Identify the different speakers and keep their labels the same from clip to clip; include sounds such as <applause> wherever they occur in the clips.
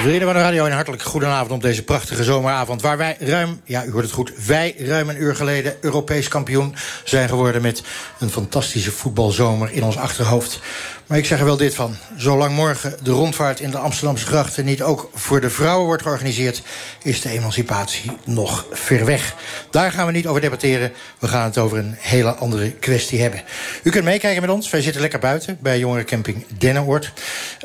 Speaker 1: Vrienden van de radio, een hartelijk goedenavond op deze prachtige zomeravond. Waar wij ruim, ja u hoort het goed, wij ruim een uur geleden Europees kampioen zijn geworden met een fantastische voetbalzomer in ons achterhoofd. Maar ik zeg er wel dit van. Zolang morgen de rondvaart in de Amsterdamse grachten niet ook voor de vrouwen wordt georganiseerd, is de emancipatie nog ver weg. Daar gaan we niet over debatteren. We gaan het over een hele andere kwestie hebben. U kunt meekijken met ons. Wij zitten lekker buiten bij jongerencamping Dennenoord.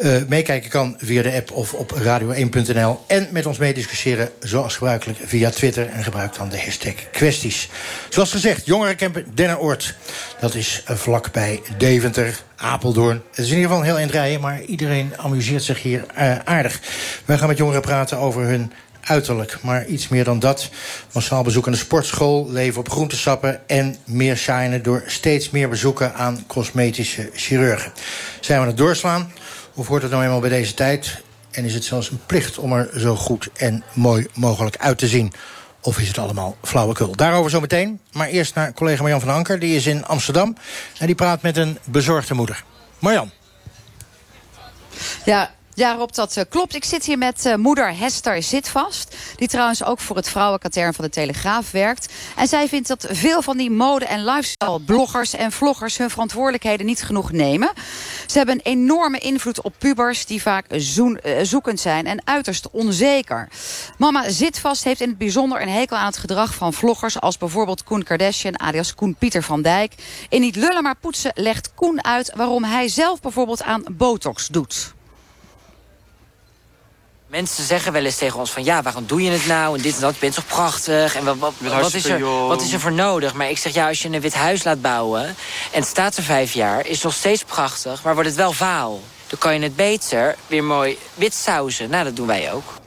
Speaker 1: Uh, meekijken kan via de app of op radio1.nl. En met ons meediscussiëren zoals gebruikelijk via Twitter. En gebruik dan de hashtag kwesties. Zoals gezegd, jongerencamping Dennenoord. Dat is vlak bij Deventer. Apeldoorn. Het is in ieder geval een heel eind rijden, maar iedereen amuseert zich hier uh, aardig. Wij gaan met jongeren praten over hun uiterlijk. Maar iets meer dan dat. Massaal bezoek aan de sportschool, leven op groentesappen... en meer shinen door steeds meer bezoeken aan cosmetische chirurgen. Zijn we aan het doorslaan? Of hoort het nou eenmaal bij deze tijd? En is het zelfs een plicht om er zo goed en mooi mogelijk uit te zien? Of is het allemaal flauwekul? Daarover zo meteen. Maar eerst naar collega Marjan van Anker. Die is in Amsterdam. En die praat met een bezorgde moeder. Marjan.
Speaker 2: Ja, ja, Rob, dat uh, klopt. Ik zit hier met uh, moeder Hester Zitvast. Die trouwens ook voor het vrouwenkatern van de Telegraaf werkt. En zij vindt dat veel van die mode- en lifestyle-bloggers en vloggers... hun verantwoordelijkheden niet genoeg nemen. Ze hebben een enorme invloed op pubers... die vaak uh, zoekend zijn en uiterst onzeker. Mama Zitvast heeft in het bijzonder een hekel aan het gedrag van vloggers... als bijvoorbeeld Koen Kardashian, alias Koen Pieter van Dijk. In Niet lullen maar poetsen legt Koen uit... waarom hij zelf bijvoorbeeld aan botox doet.
Speaker 3: Mensen zeggen wel eens tegen ons van... ja, waarom doe je het nou? En dit en dat, je bent toch prachtig? En wat, wat, wat, is er, wat is er voor nodig? Maar ik zeg, ja, als je een wit huis laat bouwen... en het staat er vijf jaar, is het nog steeds prachtig... maar wordt het wel vaal. Dan kan je het beter weer mooi wit sausen. Nou, dat doen wij ook.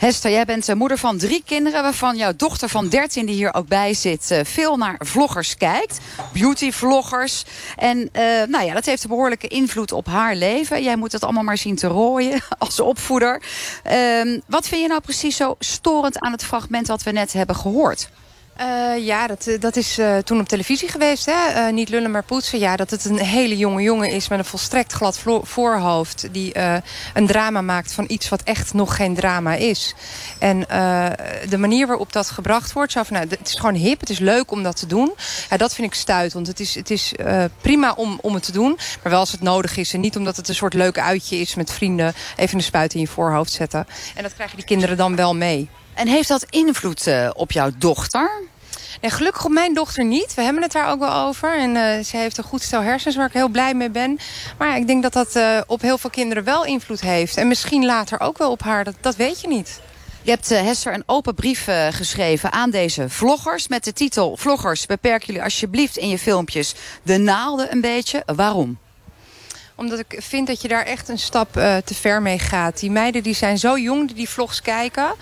Speaker 2: Hester, jij bent moeder van drie kinderen... waarvan jouw dochter van 13, die hier ook bij zit... veel naar vloggers kijkt. Beautyvloggers. En uh, nou ja, dat heeft een behoorlijke invloed op haar leven. Jij moet het allemaal maar zien te rooien <laughs> als opvoeder. Uh, wat vind je nou precies zo storend aan het fragment... wat we net hebben gehoord?
Speaker 4: Uh, ja, dat, dat is uh, toen op televisie geweest. Hè? Niet lullen, maar poetsen. Ja, dat het een hele jonge jongen is met een volstrekt glad voorhoofd... die een drama maakt van iets wat echt nog geen drama is. En de manier waarop dat gebracht wordt... Zo van, nou, het is gewoon hip, het is leuk om dat te doen. Ja, dat vind ik stuitend. Het is, het is prima om, om het te doen, maar wel als het nodig is. En niet omdat het een soort leuk uitje is met vrienden... even een spuit in je voorhoofd zetten. En dat krijgen die kinderen dan wel mee.
Speaker 2: En heeft dat invloed uh, op jouw dochter?
Speaker 4: Nee, gelukkig op mijn dochter niet. We hebben het daar ook wel over. En uh, ze heeft een goed stel hersens waar ik heel blij mee ben. Maar ja, ik denk dat dat uh, op heel veel kinderen wel invloed heeft. En misschien later ook wel op haar. Dat, dat weet je niet.
Speaker 2: Je hebt, uh, Hester, een open brief geschreven aan deze vloggers... met de titel... Vloggers, beperk jullie alsjeblieft in je filmpjes de naalden een beetje. Waarom?
Speaker 4: Omdat ik vind dat je daar echt een stap uh, te ver mee gaat. Die meiden die zijn zo jong die die vlogs kijken.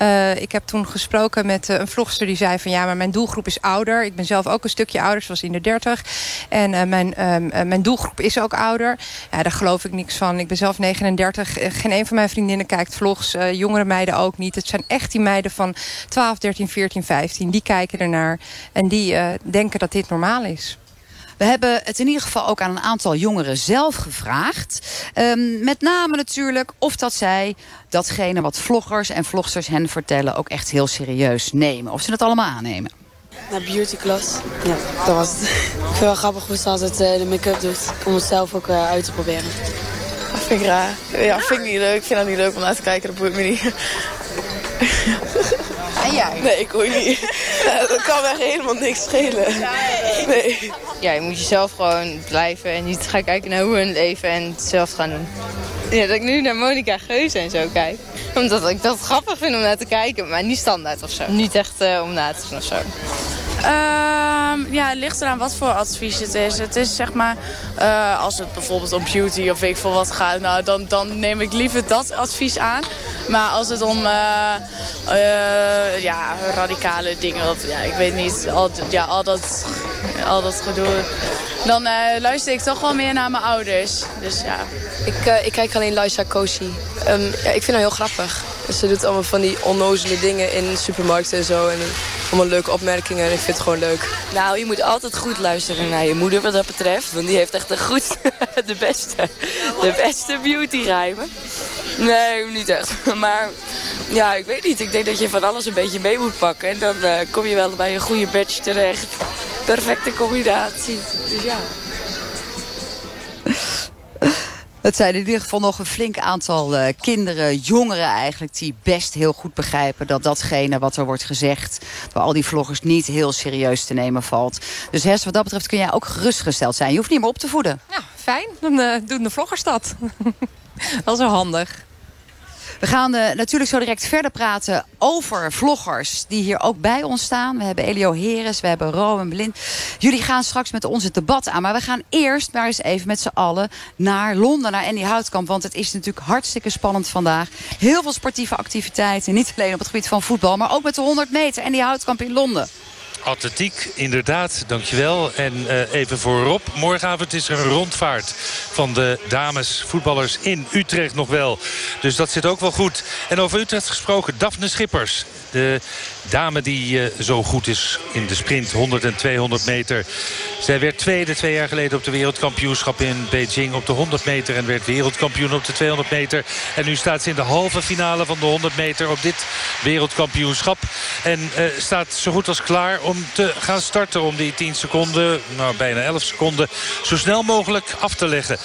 Speaker 4: Uh, ik heb toen gesproken met uh, een vlogster die zei van... ja, maar mijn doelgroep is ouder. Ik ben zelf ook een stukje ouder, zoals in de dertig. En mijn, mijn doelgroep is ook ouder. Ja, daar geloof ik niks van. Ik ben zelf 39. geen een van mijn vriendinnen kijkt vlogs. jongere meiden ook niet. Het zijn echt die meiden van 12, 13, 14, 15. Die kijken ernaar. En die denken dat dit normaal is.
Speaker 2: We hebben het in ieder geval ook aan een aantal jongeren zelf gevraagd. Um, met name natuurlijk of dat zij datgene wat vloggers en vlogsters hen vertellen... ook echt heel serieus nemen. Of ze het allemaal aannemen.
Speaker 5: Naar beautyklas. Ja, dat was het. <laughs> Ik vind het wel grappig hoe ze altijd uh, de make-up doet. Om het zelf ook uh, uit te proberen.
Speaker 6: Dat vind ik raar. Ja, vind ik niet leuk. Ik vind dat niet leuk om naar te kijken. Dat boeit me niet.
Speaker 4: En jij?
Speaker 6: Nee, ik hoor niet. <laughs> dat kan me echt helemaal niks schelen. Nee.
Speaker 7: Ja, je moet jezelf gewoon blijven en niet gaan kijken naar hoe hun leven en het zelf gaan doen. Ja, dat ik nu naar Monica Geuze en zo kijk. Omdat ik dat grappig vind om naar te kijken, maar niet standaard of zo. Niet echt uh, om na te doen of zo.
Speaker 8: Um, ja, het ligt eraan wat voor advies het is. Het is zeg maar, uh, als het bijvoorbeeld om beauty of ik veel wat gaat, nou, dan, dan neem ik liever dat advies aan. Maar als het om uh, uh, ja, radicale dingen, of ja, ik weet niet, al, ja, al, dat, al dat gedoe, dan luister ik toch wel meer naar mijn ouders. Dus ja.
Speaker 9: Ik, ik kijk alleen Liza Kosi. Um, ja, ik vind haar heel grappig.
Speaker 6: Ze doet allemaal van die onnozele dingen in supermarkten en zo. En allemaal leuke opmerkingen en ik vind het gewoon leuk.
Speaker 9: Nou, je moet altijd goed luisteren naar je moeder wat dat betreft. Want die heeft echt de goed, <laughs> de beste, de beste beautyrijmen. Nee, niet echt. Maar ja, ik weet niet. Ik denk dat je van alles een beetje mee moet pakken. En dan uh, kom je wel bij een goede badge terecht. Perfecte combinatie. Dus ja.
Speaker 2: Het zijn in ieder geval nog een flink aantal uh, kinderen, jongeren eigenlijk... die best heel goed begrijpen dat datgene wat er wordt gezegd... door al die vloggers niet heel serieus te nemen valt. Dus Hers, wat dat betreft kun jij ook gerustgesteld zijn. Je hoeft niet meer op te voeden.
Speaker 4: Ja, fijn. Dan uh, doen de vloggers dat. <laughs> dat is wel handig.
Speaker 2: We gaan uh, natuurlijk zo direct verder praten over vloggers die hier ook bij ons staan. We hebben Elio Heres, we hebben Ro en Blind. Jullie gaan straks met ons het debat aan. Maar we gaan eerst maar eens even met z'n allen naar Londen, naar Andy Houtkamp. Want het is natuurlijk hartstikke spannend vandaag. Heel veel sportieve activiteiten. Niet alleen op het gebied van voetbal, maar ook met de 100 meter. Andy Houtkamp in Londen.
Speaker 10: Atletiek, inderdaad, dankjewel. En uh, even voor Rob. Morgenavond is er een rondvaart van de dames voetballers in Utrecht nog wel. Dus dat zit ook wel goed. En over Utrecht gesproken, Daphne Schippers. De dame die uh, zo goed is in de sprint 100 en 200 meter. Zij werd tweede twee jaar geleden op de wereldkampioenschap in Beijing op de 100 meter. En werd wereldkampioen op de 200 meter. En nu staat ze in de halve finale van de 100 meter op dit wereldkampioenschap. En uh, staat zo goed als klaar om te gaan starten. Om die 10 seconden, nou bijna 11 seconden, zo snel mogelijk af te leggen.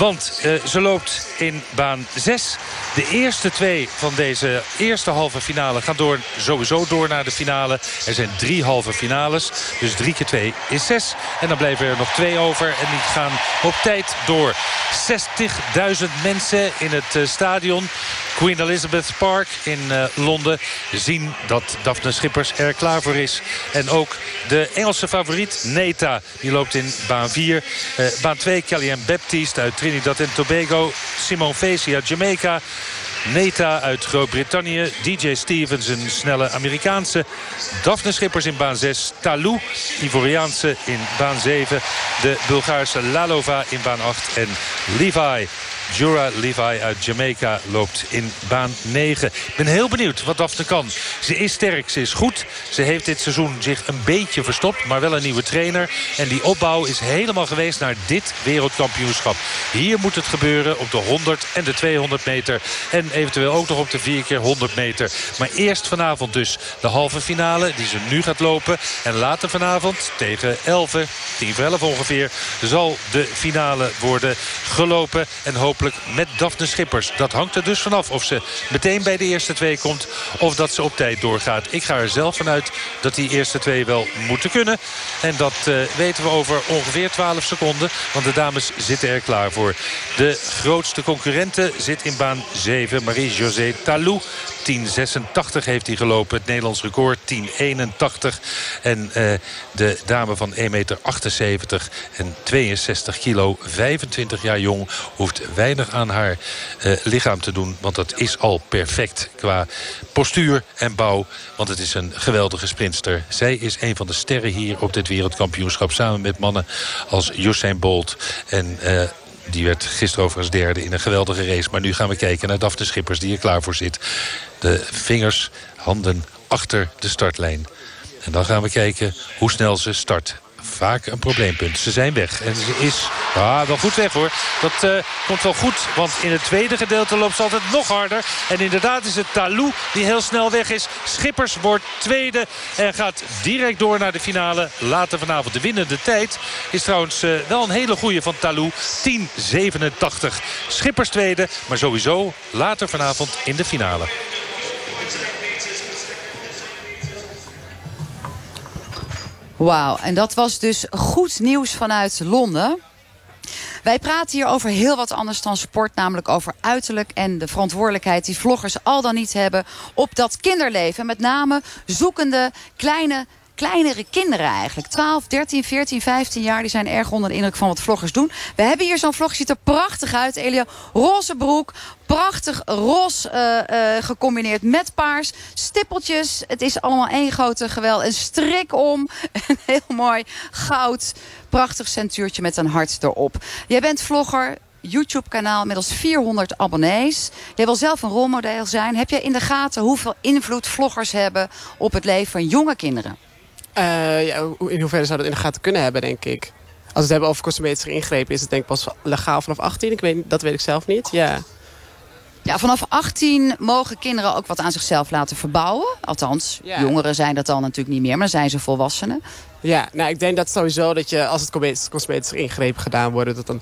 Speaker 10: Want uh, ze loopt in baan 6. De eerste twee van deze eerste halve finale gaan door, sowieso door naar de finale. Er zijn drie halve finales. Dus drie keer twee is zes. En dan blijven er nog twee over. En die gaan op tijd door. 60.000 mensen in het uh, stadion. Queen Elizabeth Park in uh, Londen zien dat Daphne Schippers er klaar voor is. En ook de Engelse favoriet Neta. Die loopt in baan 4. Uh, baan 2 Kellyanne Baptiste uit en Tobago. Simon Facey uit Jamaica. Neta uit Groot-Brittannië. DJ Stevens, een snelle Amerikaanse. Daphne Schippers in baan 6. Talou, Ivoriaanse in baan 7. De Bulgaarse Lalova in baan 8. En Levi Jura Levi uit Jamaica loopt in baan 9. Ik ben heel benieuwd wat Daphne kan. Ze is sterk, ze is goed. Ze heeft dit seizoen zich een beetje verstopt, maar wel een nieuwe trainer. En die opbouw is helemaal geweest naar dit wereldkampioenschap. Hier moet het gebeuren op de 100 en de 200 meter. En eventueel ook nog op de 4 keer 100 meter. Maar eerst vanavond dus de halve finale die ze nu gaat lopen. En later vanavond tegen 11, 10 voor 11 ongeveer, zal de finale worden gelopen. En met Daphne Schippers. Dat hangt er dus vanaf of ze meteen bij de eerste twee komt... of dat ze op tijd doorgaat. Ik ga er zelf vanuit dat die eerste twee wel moeten kunnen. En dat uh, weten we over ongeveer 12 seconden. Want de dames zitten er klaar voor. De grootste concurrente zit in baan 7. Marie-José Talou. 10.86 heeft hij gelopen. Het Nederlands record 10.81. En uh, de dame van 1,78 meter en 62 kilo, 25 jaar jong... hoeft weinig aan haar uh, lichaam te doen. Want dat is al perfect qua postuur en bouw. Want het is een geweldige sprinster. Zij is een van de sterren hier op dit wereldkampioenschap. Samen met mannen als Usain Bolt en... Uh, die werd gisteren overigens derde in een geweldige race. Maar nu gaan we kijken naar Daphne Schippers die er klaar voor zit. De vingers, handen achter de startlijn. En dan gaan we kijken hoe snel ze start vaak een probleempunt. Ze zijn weg. En ze is ah, wel goed weg hoor. Dat uh, komt wel goed. Want in het tweede gedeelte loopt ze altijd nog harder. En inderdaad is het Talou die heel snel weg is. Schippers wordt tweede. En gaat direct door naar de finale. Later vanavond de winnende tijd. Is trouwens uh, wel een hele goede van Talou. 10.87. Schippers tweede. Maar sowieso later vanavond in de finale.
Speaker 2: Wauw, en dat was dus goed nieuws vanuit Londen. Wij praten hier over heel wat anders dan sport. Namelijk over uiterlijk en de verantwoordelijkheid die vloggers al dan niet hebben op dat kinderleven. Met name zoekende kleine kleinere kinderen eigenlijk. 12, 13, 14, 15 jaar. Die zijn erg onder de indruk van wat vloggers doen. We hebben hier zo'n vlog. Ziet er prachtig uit. Elia, roze broek. Prachtig roze uh, uh, gecombineerd met paars. Stippeltjes. Het is allemaal één grote geweld. Een strik om. <laughs> Een heel mooi goud. Prachtig centuurtje met een hart erop. Jij bent vlogger YouTube-kanaal, inmiddels 400 abonnees. Jij wil zelf een rolmodel zijn. Heb jij in de gaten hoeveel invloed vloggers hebben op het leven van jonge kinderen?
Speaker 11: Uh, ja, in hoeverre zou dat in de gaten kunnen hebben, denk ik. Als we het hebben over cosmetische ingrepen, is het denk ik pas legaal vanaf 18. Ik weet, dat weet ik zelf niet. Ja.
Speaker 2: Ja, vanaf 18 mogen kinderen ook wat aan zichzelf laten verbouwen. Althans, jongeren zijn dat dan natuurlijk niet meer, maar zijn ze volwassenen.
Speaker 11: Ja, nou ik denk dat sowieso dat je, als het cosmetische ingrepen gedaan worden... dat dan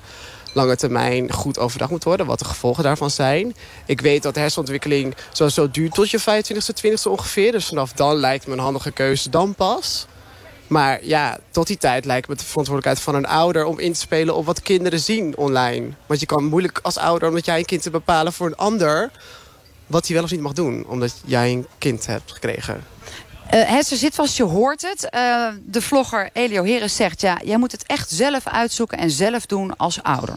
Speaker 11: lange termijn goed overdag moet worden. Wat de gevolgen daarvan zijn. Ik weet dat de hersenontwikkeling sowieso duurt tot je 25e, 20e ongeveer. Dus vanaf dan lijkt me een handige keuze dan pas. Maar ja, tot die tijd lijkt me de verantwoordelijkheid van een ouder... om in te spelen op wat kinderen zien online. Want je kan moeilijk als ouder, omdat jij een kind te bepalen voor een ander... wat hij wel of niet mag doen, omdat jij een kind hebt gekregen.
Speaker 2: Uh, Hester zit vast, je hoort het. Uh, de vlogger Elio Heres zegt... ja, jij moet het echt zelf uitzoeken en zelf doen als ouder.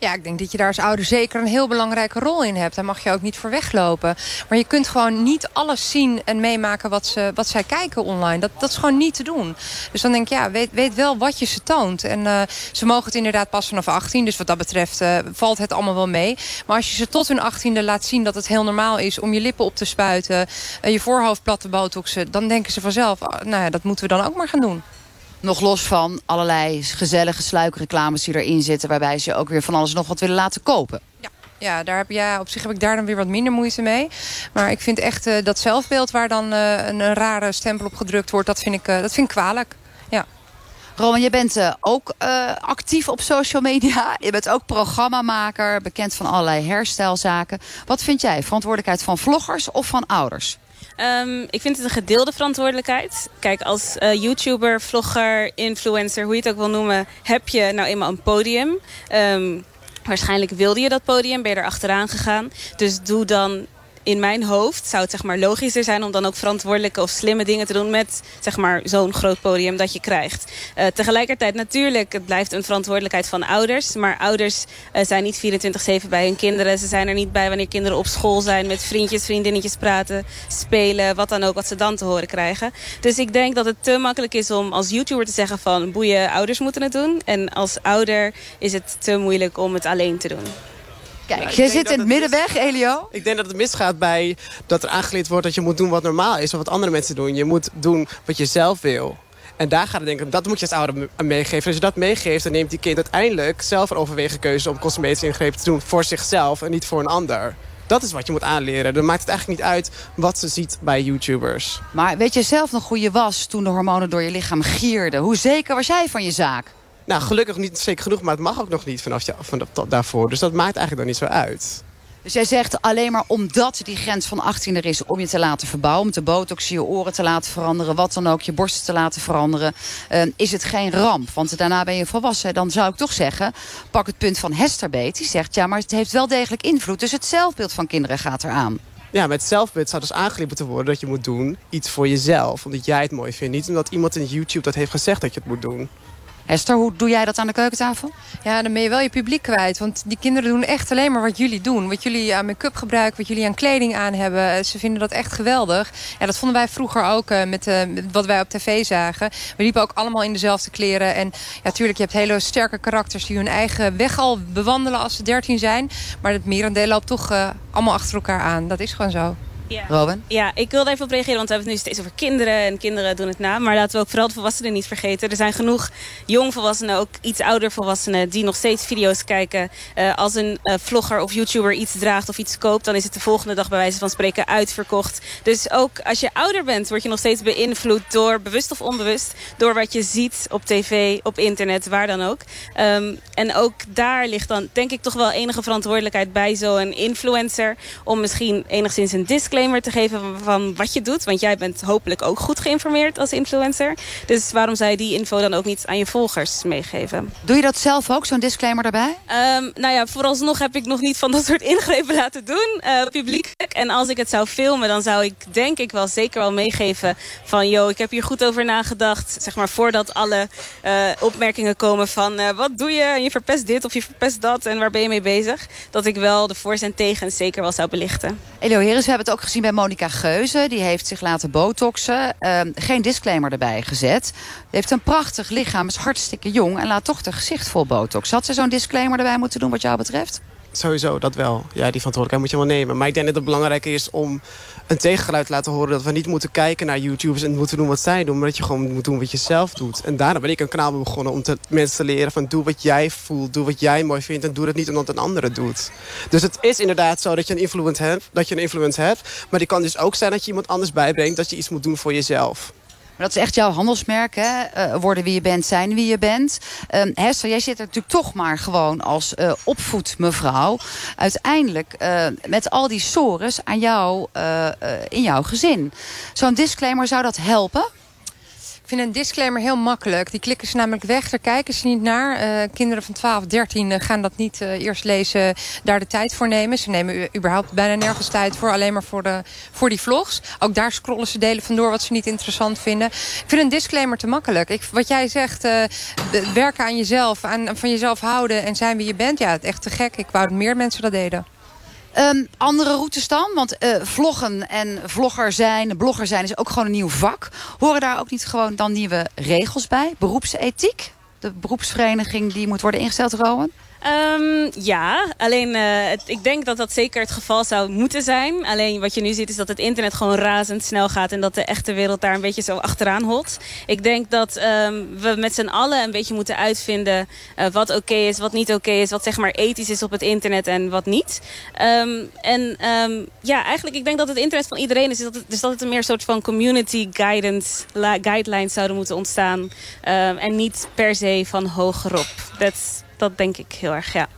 Speaker 4: Ja, ik denk dat je daar als ouder zeker een heel belangrijke rol in hebt. Daar mag je ook niet voor weglopen. Maar je kunt gewoon niet alles zien en meemaken wat, ze, wat zij kijken online. Dat, dat is gewoon niet te doen. Dus dan denk ik, ja, weet, weet wel wat je ze toont. En uh, ze mogen het inderdaad pas vanaf 18. Dus wat dat betreft uh, valt het allemaal wel mee. Maar als je ze tot hun 18e laat zien dat het heel normaal is... om je lippen op te spuiten, uh, je voorhoofd plat te botoxen... dan denken ze vanzelf, oh, nou ja, dat moeten we dan ook maar gaan doen.
Speaker 2: Nog los van allerlei gezellige sluikreclames die erin zitten... waarbij ze ook weer van alles nog wat willen laten kopen.
Speaker 4: Ja. Ja, daar heb, ja, op zich heb ik daar dan weer wat minder moeite mee. Maar ik vind echt uh, dat zelfbeeld waar dan uh, een, een, rare stempel op gedrukt wordt... dat vind ik, uh, dat vind ik kwalijk. Ja.
Speaker 2: Roman, je bent ook actief op social media. <laughs> Je bent ook programmamaker, bekend van allerlei hairstijlzaken. Wat vind jij, verantwoordelijkheid van vloggers of van ouders?
Speaker 12: Um, ik vind het een gedeelde verantwoordelijkheid. Kijk, als uh, YouTuber, vlogger, influencer, hoe je het ook wil noemen... heb je nou eenmaal een podium. Um, waarschijnlijk wilde je dat podium, ben je er achteraan gegaan. Dus doe dan in mijn hoofd zou het zeg maar, logischer zijn om dan ook verantwoordelijke of slimme dingen te doen met zeg maar, zo'n groot podium dat je krijgt. Uh, tegelijkertijd natuurlijk, het blijft een verantwoordelijkheid van ouders. Maar ouders uh, zijn niet 24-7 bij hun kinderen. Ze zijn er niet bij wanneer kinderen op school zijn met vriendjes, vriendinnetjes praten, spelen, wat dan ook, wat ze dan te horen krijgen. Dus ik denk dat het te makkelijk is om als YouTuber te zeggen van boeien, ouders moeten het doen. En als ouder is het te moeilijk om het alleen te doen.
Speaker 2: Kijk, nou, jij zit in het middenweg, Elio.
Speaker 11: Ik denk dat het misgaat bij dat er aangeleerd wordt dat je moet doen wat normaal is. Of wat andere mensen doen. Je moet doen wat je zelf wil. En daar gaat het denk ik, dat moet je als ouder meegeven. Als je dat meegeeft, dan neemt die kind uiteindelijk zelf een overwegen keuze om cosmetische ingrepen te doen voor zichzelf en niet voor een ander. Dat is wat je moet aanleren. Dan maakt het eigenlijk niet uit wat ze ziet bij YouTubers.
Speaker 2: Maar weet je zelf nog hoe je was toen de hormonen door je lichaam gierden? Hoe zeker was jij van je zaak?
Speaker 11: Nou, gelukkig niet zeker genoeg, maar het mag ook nog niet vanaf, vanaf daarvoor. Dus dat maakt eigenlijk dan niet zo uit.
Speaker 2: Dus jij zegt alleen maar omdat die grens van 18 er is om je te laten verbouwen... om te botoxen, je oren te laten veranderen, wat dan ook, je borsten te laten veranderen... Uh, is het geen ramp, want daarna ben je volwassen. Dan zou ik toch zeggen, pak het punt van Hester beet. Die zegt, ja, maar het heeft wel degelijk invloed. Dus het zelfbeeld van kinderen gaat eraan.
Speaker 11: Ja, met zelfbeeld zou dus aangeleerd moeten worden dat je moet doen iets voor jezelf. Omdat jij het mooi vindt. Niet omdat iemand in YouTube dat heeft gezegd dat je het moet doen.
Speaker 2: Esther, hoe doe jij dat aan de keukentafel?
Speaker 4: Ja, dan ben je wel je publiek kwijt. Want die kinderen doen echt alleen maar wat jullie doen. Wat jullie aan make-up gebruiken, wat jullie aan kleding aan hebben. Ze vinden dat echt geweldig. Ja, dat vonden wij vroeger ook uh, met, uh, wat wij op tv zagen. We liepen ook allemaal in dezelfde kleren. En ja, natuurlijk, je hebt hele sterke karakters die hun eigen weg al bewandelen als ze dertien zijn. Maar het merendeel loopt toch allemaal achter elkaar aan. Dat is gewoon zo.
Speaker 12: Ja.
Speaker 2: Robin?
Speaker 12: Ja, ik wilde even op reageren, want we hebben het nu steeds over kinderen. En kinderen doen het na. Maar laten we ook vooral de volwassenen niet vergeten. Er zijn genoeg jongvolwassenen, ook iets ouder volwassenen... die nog steeds video's kijken. Uh, als een uh, vlogger of YouTuber iets draagt of iets koopt... dan is het de volgende dag bij wijze van spreken uitverkocht. Dus ook als je ouder bent, word je nog steeds beïnvloed... door, bewust of onbewust, door wat je ziet op tv, op internet, waar dan ook. Um, en ook daar ligt dan, denk ik, toch wel enige verantwoordelijkheid bij zo'n influencer... om misschien enigszins een disclaimer disclaimer te geven van wat je doet. Want jij bent hopelijk ook goed geïnformeerd als influencer. Dus waarom zou je die info dan ook niet aan je volgers meegeven?
Speaker 2: Doe je dat zelf ook, zo'n disclaimer daarbij?
Speaker 12: Um, nou ja, vooralsnog heb ik nog niet van dat soort ingrepen laten doen, uh, publiekelijk. En als ik het zou filmen, dan zou ik denk ik wel zeker wel meegeven van... yo, ik heb hier goed over nagedacht, zeg maar voordat alle uh, opmerkingen komen van... Uh, wat doe je, en je verpest dit of je verpest dat en waar ben je mee bezig? Dat ik wel de voor's en tegens zeker wel zou belichten.
Speaker 2: Elio Heres, we hebben het ook gezien bij Monica Geuze. Die heeft zich laten botoxen. Ehm, geen disclaimer erbij gezet. Ze heeft een prachtig lichaam, is hartstikke jong... en laat toch de gezicht vol botox. Had ze zo'n disclaimer erbij moeten doen wat jou betreft?
Speaker 11: Sowieso, dat wel. Ja, die verantwoordelijkheid moet je wel nemen. Maar ik denk dat het belangrijk is om een tegengeluid te laten horen... dat we niet moeten kijken naar YouTubers en moeten doen wat zij doen... maar dat je gewoon moet doen wat je zelf doet. En daarom ben ik een kanaal begonnen om te, mensen te leren van... doe wat jij voelt, doe wat jij mooi vindt... en doe het niet omdat een andere doet. Dus het is inderdaad zo dat je een influence hebt, dat je een influence hebt... maar die kan dus ook zijn dat je iemand anders bijbrengt... dat je iets moet doen voor jezelf.
Speaker 2: Maar dat is echt jouw handelsmerk, hè? Uh, worden wie je bent, zijn wie je bent. Uh, Hester, jij zit er natuurlijk toch maar gewoon als uh, opvoedmevrouw. Uiteindelijk uh, met al die sores aan jou in jouw gezin. Zo'n disclaimer, zou dat helpen?
Speaker 4: Vind een disclaimer heel makkelijk. Die klikken ze namelijk weg, daar kijken ze niet naar. Uh, kinderen van 12, 13 uh, gaan dat niet uh, eerst lezen, daar de tijd voor nemen. Ze nemen überhaupt bijna nergens tijd voor, alleen maar voor, de, voor die vlogs. Ook daar scrollen ze delen vandoor wat ze niet interessant vinden. Ik vind een disclaimer te makkelijk. Ik, wat jij zegt, werken aan jezelf, aan, van jezelf houden en zijn wie je bent. Ja, het echt te gek. Ik wou dat meer mensen dat deden.
Speaker 2: Um, andere routes dan? Want uh, vloggen en vlogger zijn, blogger zijn is ook gewoon een nieuw vak. Horen daar ook niet gewoon dan nieuwe regels bij? Beroepsethiek? De beroepsvereniging die moet worden ingesteld, Rowan?
Speaker 12: Um, ja, alleen het, ik denk dat dat zeker het geval zou moeten zijn. Alleen wat je nu ziet is dat het internet gewoon razendsnel gaat... en dat de echte wereld daar een beetje zo achteraan holt. Ik denk dat um, we met z'n allen een beetje moeten uitvinden... Uh, wat oké is, wat niet oké is... wat zeg maar ethisch is op het internet en wat niet. Um, en ja, eigenlijk ik denk dat het internet van iedereen is. Dus dat het, dus dat het een meer soort van community guidance, guidelines zouden moeten ontstaan. en niet per se van hogerop. That's dat denk ik heel erg, ja.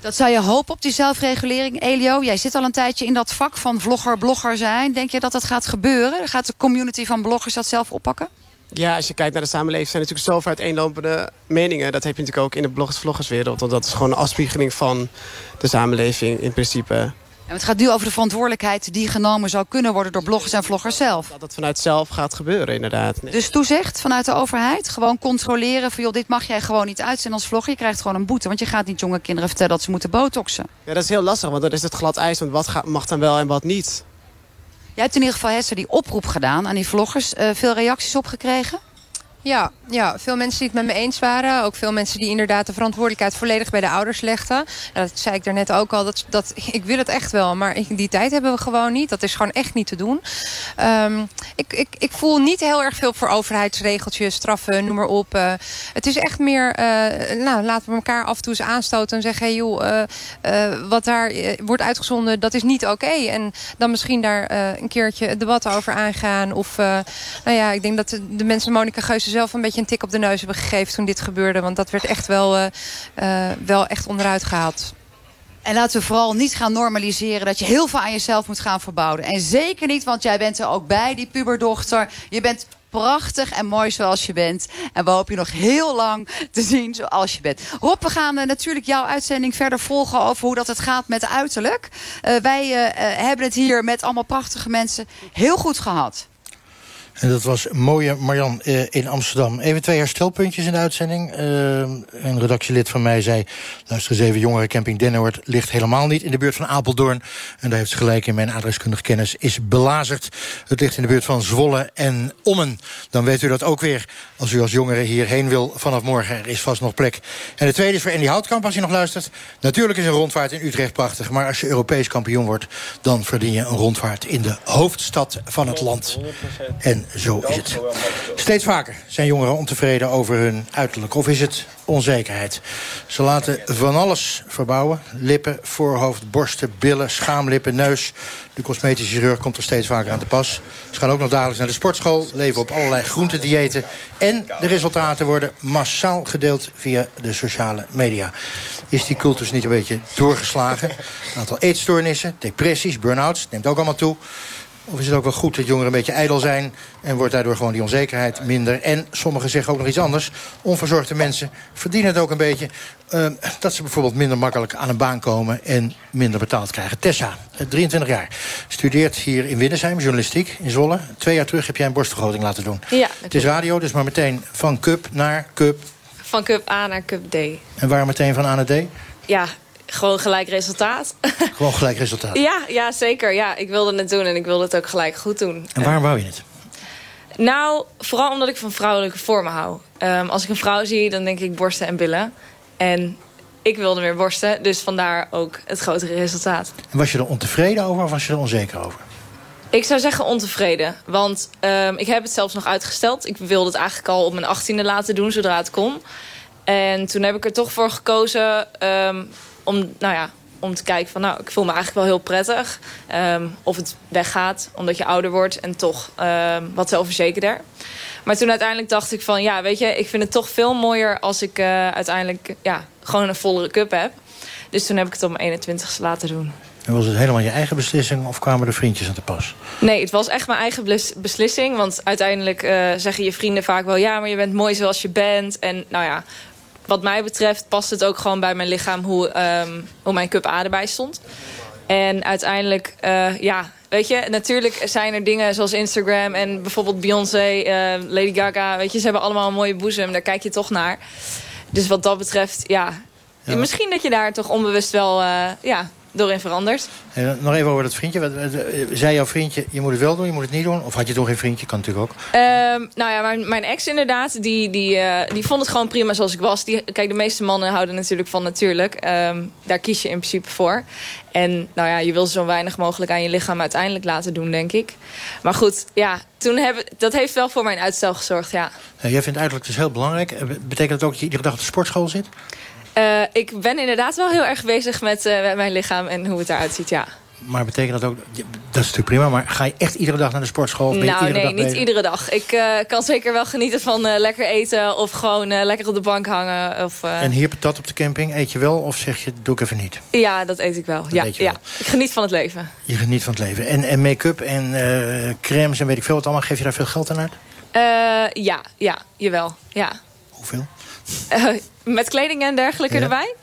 Speaker 2: Dat zou je hopen op die zelfregulering. Elio, jij zit al een tijdje in dat vak van vlogger, blogger zijn. Denk je dat dat gaat gebeuren? Gaat de community van bloggers dat zelf oppakken?
Speaker 11: Ja, als je kijkt naar de samenleving zijn natuurlijk zoveel uiteenlopende meningen. Dat heb je natuurlijk ook in de bloggers-vloggerswereld. Want dat is gewoon een afspiegeling van de samenleving in principe.
Speaker 2: En het gaat nu over de verantwoordelijkheid die genomen zou kunnen worden door bloggers en vloggers zelf.
Speaker 11: Dat het vanuit zelf gaat gebeuren, inderdaad.
Speaker 2: Nee. Dus toezicht vanuit de overheid? Gewoon controleren van, joh, dit mag jij gewoon niet uitzenden als vlogger. Je krijgt gewoon een boete, want je gaat niet jonge kinderen vertellen dat ze moeten botoxen.
Speaker 11: Ja, dat is heel lastig, want dan is het glad ijs. Want wat mag dan wel en wat niet?
Speaker 2: Jij hebt in ieder geval, Hester, die oproep gedaan aan die vloggers. Uh, veel reacties op gekregen?
Speaker 4: Ja, ja, veel mensen die het met me eens waren. Ook veel mensen die inderdaad de verantwoordelijkheid volledig bij de ouders legden. Dat zei ik daarnet ook al. Dat, dat, ik wil het echt wel, maar die tijd hebben we gewoon niet. Dat is gewoon echt niet te doen. Um, ik, ik, ik voel niet heel erg veel voor overheidsregeltjes, straffen, noem maar op. Uh, het is echt meer, uh, nou, laten we elkaar af en toe eens aanstoten en zeggen... Hey, joh, uh, wat daar wordt uitgezonden, dat is niet oké. En dan misschien daar een keertje het debat over aangaan. Of, nou ja, ik denk dat de, mensen Monika Geuze zelf een beetje een tik op de neus hebben gegeven toen dit gebeurde. Want dat werd echt wel, uh, uh, wel echt onderuit gehaald.
Speaker 2: En laten we vooral niet gaan normaliseren dat je heel veel aan jezelf moet gaan verbouwen. En zeker niet, want jij bent er ook bij, die puberdochter. Je bent prachtig en mooi zoals je bent. En we hopen je nog heel lang te zien zoals je bent. Rob, we gaan uh, natuurlijk jouw uitzending verder volgen over hoe dat het gaat met uiterlijk. Wij hebben het hier met allemaal prachtige mensen heel goed gehad.
Speaker 1: En dat was mooie Marjan uh, in Amsterdam. Even twee herstelpuntjes in de uitzending. Uh, een redactielid van mij zei... luister eens even, jongerencamping Dennenoord ligt helemaal niet in de buurt van Apeldoorn. En daar heeft ze gelijk in mijn adreskundige kennis is belazerd. Het ligt in de buurt van Zwolle en Ommen. Dan weet u dat ook weer als u als jongere hierheen wil vanaf morgen. Er is vast nog plek. En de tweede is voor Andy Houtkamp, als je nog luistert. Natuurlijk is een rondvaart in Utrecht prachtig. Maar als je Europees kampioen wordt... dan verdien je een rondvaart in de hoofdstad van het land. En zo is het. Steeds vaker zijn jongeren ontevreden over hun uiterlijk. Of is het onzekerheid? Ze laten van alles verbouwen. Lippen, voorhoofd, borsten, billen, schaamlippen, neus. De cosmetische chirurg komt er steeds vaker aan te pas. Ze gaan ook nog dagelijks naar de sportschool, leven op allerlei groentediëten. En de resultaten worden massaal gedeeld via de sociale media. Is die cultus niet een beetje doorgeslagen? Een aantal eetstoornissen, depressies, burn-outs, neemt ook allemaal toe. Of is het ook wel goed dat jongeren een beetje ijdel zijn... en wordt daardoor gewoon die onzekerheid minder? En sommigen zeggen ook nog iets anders. Onverzorgde mensen verdienen het ook een beetje... Uh, dat ze bijvoorbeeld minder makkelijk aan een baan komen... en minder betaald krijgen. Tessa, 23 jaar, studeert hier in Winnesheim, journalistiek in Zwolle. Twee jaar terug heb jij een borstvergroting laten doen.
Speaker 13: Ja.
Speaker 1: Het is radio, dus maar meteen van cup naar cup.
Speaker 13: Van cup A naar cup D.
Speaker 1: En waar meteen van A naar D?
Speaker 13: Ja, gewoon gelijk resultaat. <laughs>
Speaker 1: Gewoon gelijk resultaat.
Speaker 13: ja, ja, zeker. Ja, ik wilde het doen en ik wilde het ook gelijk goed doen.
Speaker 1: En waarom wou je het?
Speaker 13: Nou, vooral omdat ik van vrouwelijke vormen hou. Ehm, als ik een vrouw zie, dan denk ik borsten en billen. En ik wilde meer borsten, dus vandaar ook het grotere resultaat.
Speaker 1: En was je er ontevreden over of was je er onzeker over?
Speaker 13: Ik zou zeggen ontevreden. Want um, ik heb het zelfs nog uitgesteld. Ik wilde het eigenlijk al op mijn achttiende laten doen, zodra het kon. En toen heb ik er toch voor gekozen um, om, nou ja, om te kijken van... nou, ik voel me eigenlijk wel heel prettig. Um, of het weggaat omdat je ouder wordt en toch wat zelfverzekerder. Maar toen uiteindelijk dacht ik van... ja, weet je, ik vind het toch veel mooier als ik uh, uiteindelijk ja, gewoon een vollere cup heb. Dus toen heb ik het op mijn 21ste laten doen.
Speaker 1: En was het helemaal je eigen beslissing of kwamen er vriendjes aan te pas?
Speaker 13: Nee, het was echt mijn eigen beslissing. Want uiteindelijk uh, zeggen je vrienden vaak wel... ja, maar je bent mooi zoals je bent. En nou ja, wat mij betreft past het ook gewoon bij mijn lichaam... hoe, um, hoe mijn cup A erbij stond. En uiteindelijk, uh, ja, weet je... natuurlijk zijn er dingen zoals Instagram en bijvoorbeeld Beyoncé, uh, Lady Gaga... weet je, ze hebben allemaal een mooie boezem, daar kijk je toch naar. Dus wat dat betreft, ja... ja. Misschien dat je daar toch onbewust wel ja, doorin veranderd.
Speaker 1: En nog even over dat vriendje. Zei jouw vriendje, je moet het wel doen, je moet het niet doen? Of had je toch geen vriendje? Kan natuurlijk ook.
Speaker 13: Um, nou ja, mijn, mijn, ex inderdaad, die, die, uh, die vond het gewoon prima zoals ik was. Die, kijk, de meeste mannen houden natuurlijk van natuurlijk. Um, daar kies je in principe voor. En nou ja, je wil zo weinig mogelijk aan je lichaam uiteindelijk laten doen, denk ik. Maar goed, ja, toen heb, dat heeft wel voor mijn uitstel gezorgd, ja.
Speaker 1: ja jij vindt uiterlijk dus heel belangrijk. Betekent dat ook dat je iedere dag op de sportschool zit?
Speaker 13: Uh, ik ben inderdaad wel heel erg bezig met, uh, met mijn lichaam en hoe het eruit ziet, ja.
Speaker 1: Maar betekent dat ook, dat is natuurlijk prima... maar ga je echt iedere dag naar de sportschool? Of
Speaker 13: nou
Speaker 1: iedere
Speaker 13: nee,
Speaker 1: dag
Speaker 13: niet iedere dag. Ik uh, kan zeker wel genieten van lekker eten... of gewoon lekker op de bank hangen. Of,
Speaker 1: En hier patat op de camping, eet je wel of zeg je, doe ik even niet?
Speaker 13: Ja, dat eet ik wel. ja, ja. Wel. Ik geniet van het leven.
Speaker 1: Je geniet van het leven. En, en make-up en crèmes en weet ik veel wat allemaal... geef je daar veel geld aan uit?
Speaker 13: ja, ja, jawel. Ja.
Speaker 1: Hoeveel?
Speaker 13: Met kleding en dergelijke ja. erbij?